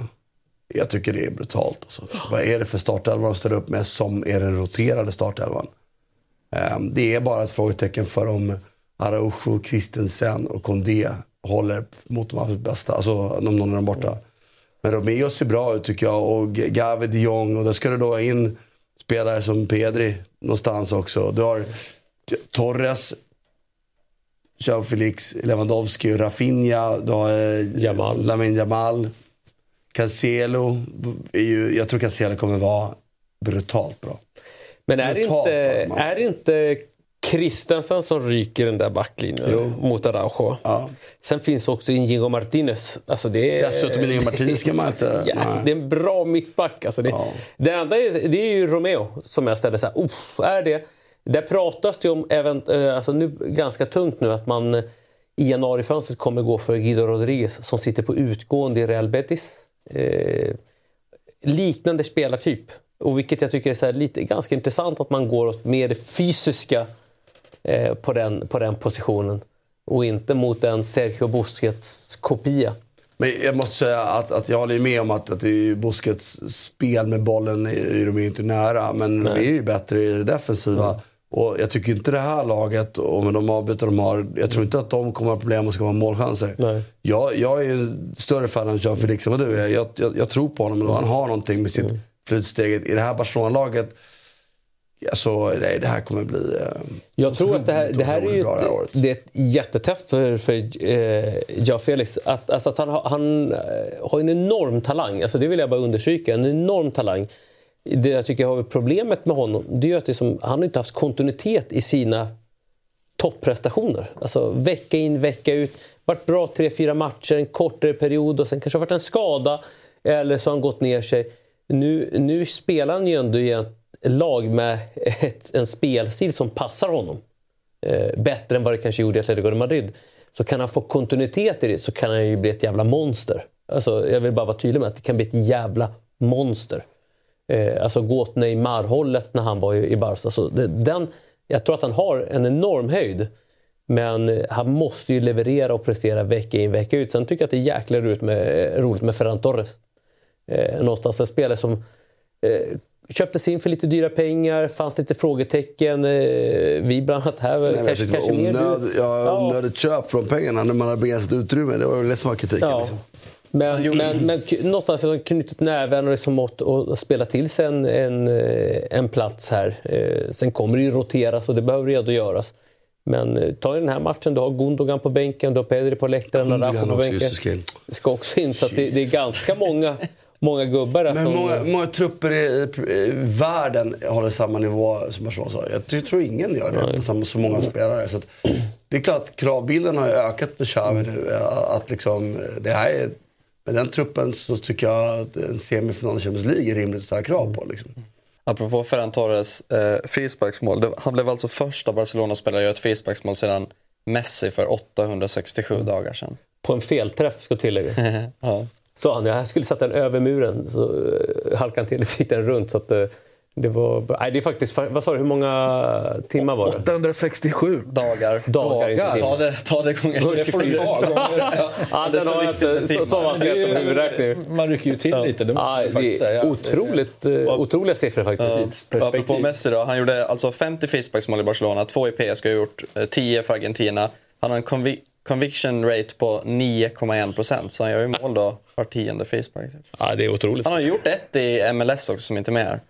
[SPEAKER 2] Jag tycker det är brutalt. Alltså. Vad är det för startelva de ställer upp med som är den roterade startelvan? Ehm, det är bara ett frågetecken för om Araujo, Christensen och Condé håller mot de absolut bästa. Alltså om någon är borta. Men Romeo ser bra ut tycker jag och Gavi de Jong och då ska du då in spelare som Pedri någonstans också. Du har Torres, Joao Felix, Lewandowski, Rafinha, du har eh,
[SPEAKER 3] Jamal.
[SPEAKER 2] Lamine Jamal. Cancelo, är ju, jag tror Cancelo kommer vara brutalt bra.
[SPEAKER 3] Men är
[SPEAKER 2] Brutalt
[SPEAKER 3] inte,
[SPEAKER 2] bra,
[SPEAKER 3] är inte Christensen som ryker den där backlinjen mot Araujo? Sen finns också Inigo Martinez. Alltså det är,
[SPEAKER 2] Dessutom Inigo Martinez ska man inte-
[SPEAKER 3] Ja,
[SPEAKER 2] nej.
[SPEAKER 3] det är en bra mittback. Alltså det, det enda är, det är ju Romeo som jag ställer så här, "Uff, är det? Där pratas det om, event, eh, alltså nu, ganska tungt nu, att man i januarifönstret kommer gå för Guido Rodriguez som sitter på utgående i Real Betis. Eh, liknande spelartyp. Och vilket jag tycker är så lite, ganska intressant att man går åt mer det fysiska eh, på, den, på den positionen. Och inte mot en Sergio Busquets kopia.
[SPEAKER 2] Men jag måste säga att, att jag håller med om att, att är Busquets spel med bollen är, är de ju inte nära. Men de är ju bättre i det defensiva. Och jag tycker inte det här laget, och med de avbytare de har, jag tror inte att de kommer ha problem att skapa målchanser. Jag, jag är större fan av Jean Felix än vad du är. Jag, jag, jag tror på honom och han har någonting med sitt flytsteg. I det här Barcelona-laget, alltså, nej, det här kommer bli... Eh,
[SPEAKER 3] Jag tror att det här, det här är
[SPEAKER 2] det här
[SPEAKER 3] ett, det är ett jättetest för, för eh, Joao Felix. Att, alltså att han, har- han eh, har en enorm talang. Alltså det vill jag bara understryka. En enorm talang. Det jag tycker har problemet med honom det är att det som, han har inte haft kontinuitet i sina topprestationer. Alltså vecka in, vecka ut. Varit bra tre, fyra matcher, en kortare period och sen kanske varit en skada. Eller så har han gått ner sig. Nu, nu spelar han ju ändå i ett lag med ett, en spelstil som passar honom. Eh, bättre än vad det kanske gjorde i Atletico de Madrid. Så kan han få kontinuitet i det så kan han ju bli ett jävla monster. Alltså, jag vill bara vara tydlig med att det kan bli ett jävla monster. Eh, alltså gå åt Neymar-hållet när han var i, i Barca. Så det, den, jag tror att han har en enorm höjd. Men eh, han måste ju leverera och prestera vecka in vecka ut. Sen tycker jag att det är jäkla roligt med, eh, roligt med Ferran Torres. Eh, någonstans en spelare som eh, köptes in för lite dyra pengar, fanns lite frågetecken. Eh, vi bland annat här
[SPEAKER 2] Nej, men jag
[SPEAKER 3] kanske,
[SPEAKER 2] tyckte det var
[SPEAKER 3] kanske mer du.
[SPEAKER 2] onöd, ja, onödigt köp från pengarna när man har begränsat utrymme. Det var väl det som var kritiken.
[SPEAKER 3] Ja.
[SPEAKER 2] Liksom.
[SPEAKER 3] Men, men, men k- någonstans har knutit näven och liksom åt och spela till sig en, en, eh, en plats här. Eh, Sen kommer det ju roteras och det behöver redo göras. Men ta den här matchen, du har Gundogan på bänken, du har Pedri på läktaren, Araujo på bänken.
[SPEAKER 2] det,
[SPEAKER 3] ska också in, så att det, det är ganska många, många gubbar
[SPEAKER 2] Men
[SPEAKER 3] som...
[SPEAKER 2] många, många trupper i, i världen håller samma nivå som Barcelona sa? Jag tror- ingen gör det på samma, så många spelare. Så att, det är klart att kravbilden har ökat för Xavi nu. eh, Att liksom, det här är, med den truppen så tycker jag att en semifinal i Champions League är rimligt att ställa krav på. Liksom.
[SPEAKER 1] Apropå Ferran Torres eh, frisparksmål. Det, han blev alltså första Barcelona-spelare att göra ett frisparksmål sedan Messi för 867 dagar sedan.
[SPEAKER 3] På en felträff ska tilläggas. [laughs]
[SPEAKER 1] ja.
[SPEAKER 3] Sa han. Jag skulle sätta den över muren. Så uh, halkade han till och gick den runt. Så att, eh, det var... Nej, det är faktiskt... Vad sa du? Hur många timmar var det?
[SPEAKER 5] 867
[SPEAKER 1] dagar.
[SPEAKER 3] Dagar, inte
[SPEAKER 1] Ta det, ta det gånger
[SPEAKER 3] Det får du
[SPEAKER 1] Ja.
[SPEAKER 3] Ja,
[SPEAKER 1] Det är
[SPEAKER 3] den
[SPEAKER 1] så
[SPEAKER 3] har jag inte... jag
[SPEAKER 5] ju-
[SPEAKER 3] på huvudräkning.
[SPEAKER 5] Man rycker ju till lite, det måste
[SPEAKER 3] Ja,
[SPEAKER 5] man
[SPEAKER 3] det
[SPEAKER 5] faktiskt säga.
[SPEAKER 3] är otroligt, eh, otroliga siffror faktiskt.
[SPEAKER 1] Ja, apropå Messi då, han gjorde alltså 50 frisparksmål i Barcelona, två i PSG har gjort, eh, 10 för Argentina. Han har en conviction rate på 9,1 procent, så han gör ju mål då var tionde frispark.
[SPEAKER 3] Ja, det är otroligt.
[SPEAKER 1] Han har gjort ett i MLS också som inte är med här.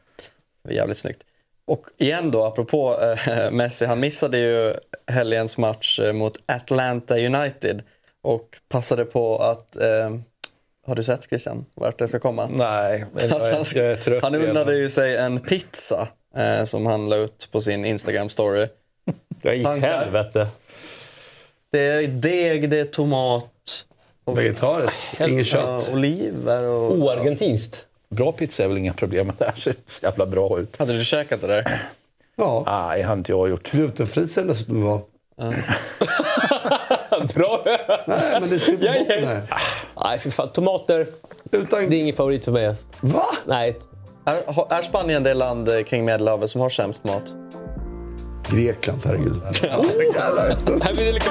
[SPEAKER 1] Det är jävligt snyggt. Och igen då, apropå eh, [laughs] Messi, han missade ju helgens match eh, mot Atlanta United och passade på att eh, har du sett Christian vart det ska komma?
[SPEAKER 5] Nej, [laughs] jag
[SPEAKER 1] han,
[SPEAKER 5] jag är trött
[SPEAKER 1] han unnade ju sig en pizza eh, som han la ut på sin Instagram-story.
[SPEAKER 3] Ja, [laughs] i helvete.
[SPEAKER 1] Det är deg, det är tomat. Och
[SPEAKER 2] Vegetarisk, [laughs] inget kött.
[SPEAKER 1] Ja, oliver och...
[SPEAKER 3] Oargentinskt.
[SPEAKER 5] Bra pizza är väl inga problem, [laughs] det här ser inte så jävla bra ut.
[SPEAKER 1] Hade du käkat det där?
[SPEAKER 2] Ja.
[SPEAKER 5] Nej, har inte jag gjort.
[SPEAKER 2] Glutenfri ser det dessutom vara. [laughs]
[SPEAKER 3] Bra!
[SPEAKER 2] Nej, men det
[SPEAKER 3] Jag-
[SPEAKER 2] botten här.
[SPEAKER 3] Nej, för fan. Tomater. Det är ingen favorit för mig. alltså.
[SPEAKER 2] Va?
[SPEAKER 3] Nej.
[SPEAKER 1] Är, är Spanien det land eh, kring Medelhavet som har sämst mat?
[SPEAKER 2] Grekland, herregud.
[SPEAKER 3] Här blir det lika...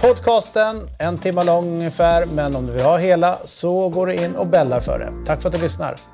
[SPEAKER 10] podcasten, en timme lång ungefär. Men om du vill ha hela så går du in och bällar för det. Tack för att du lyssnar.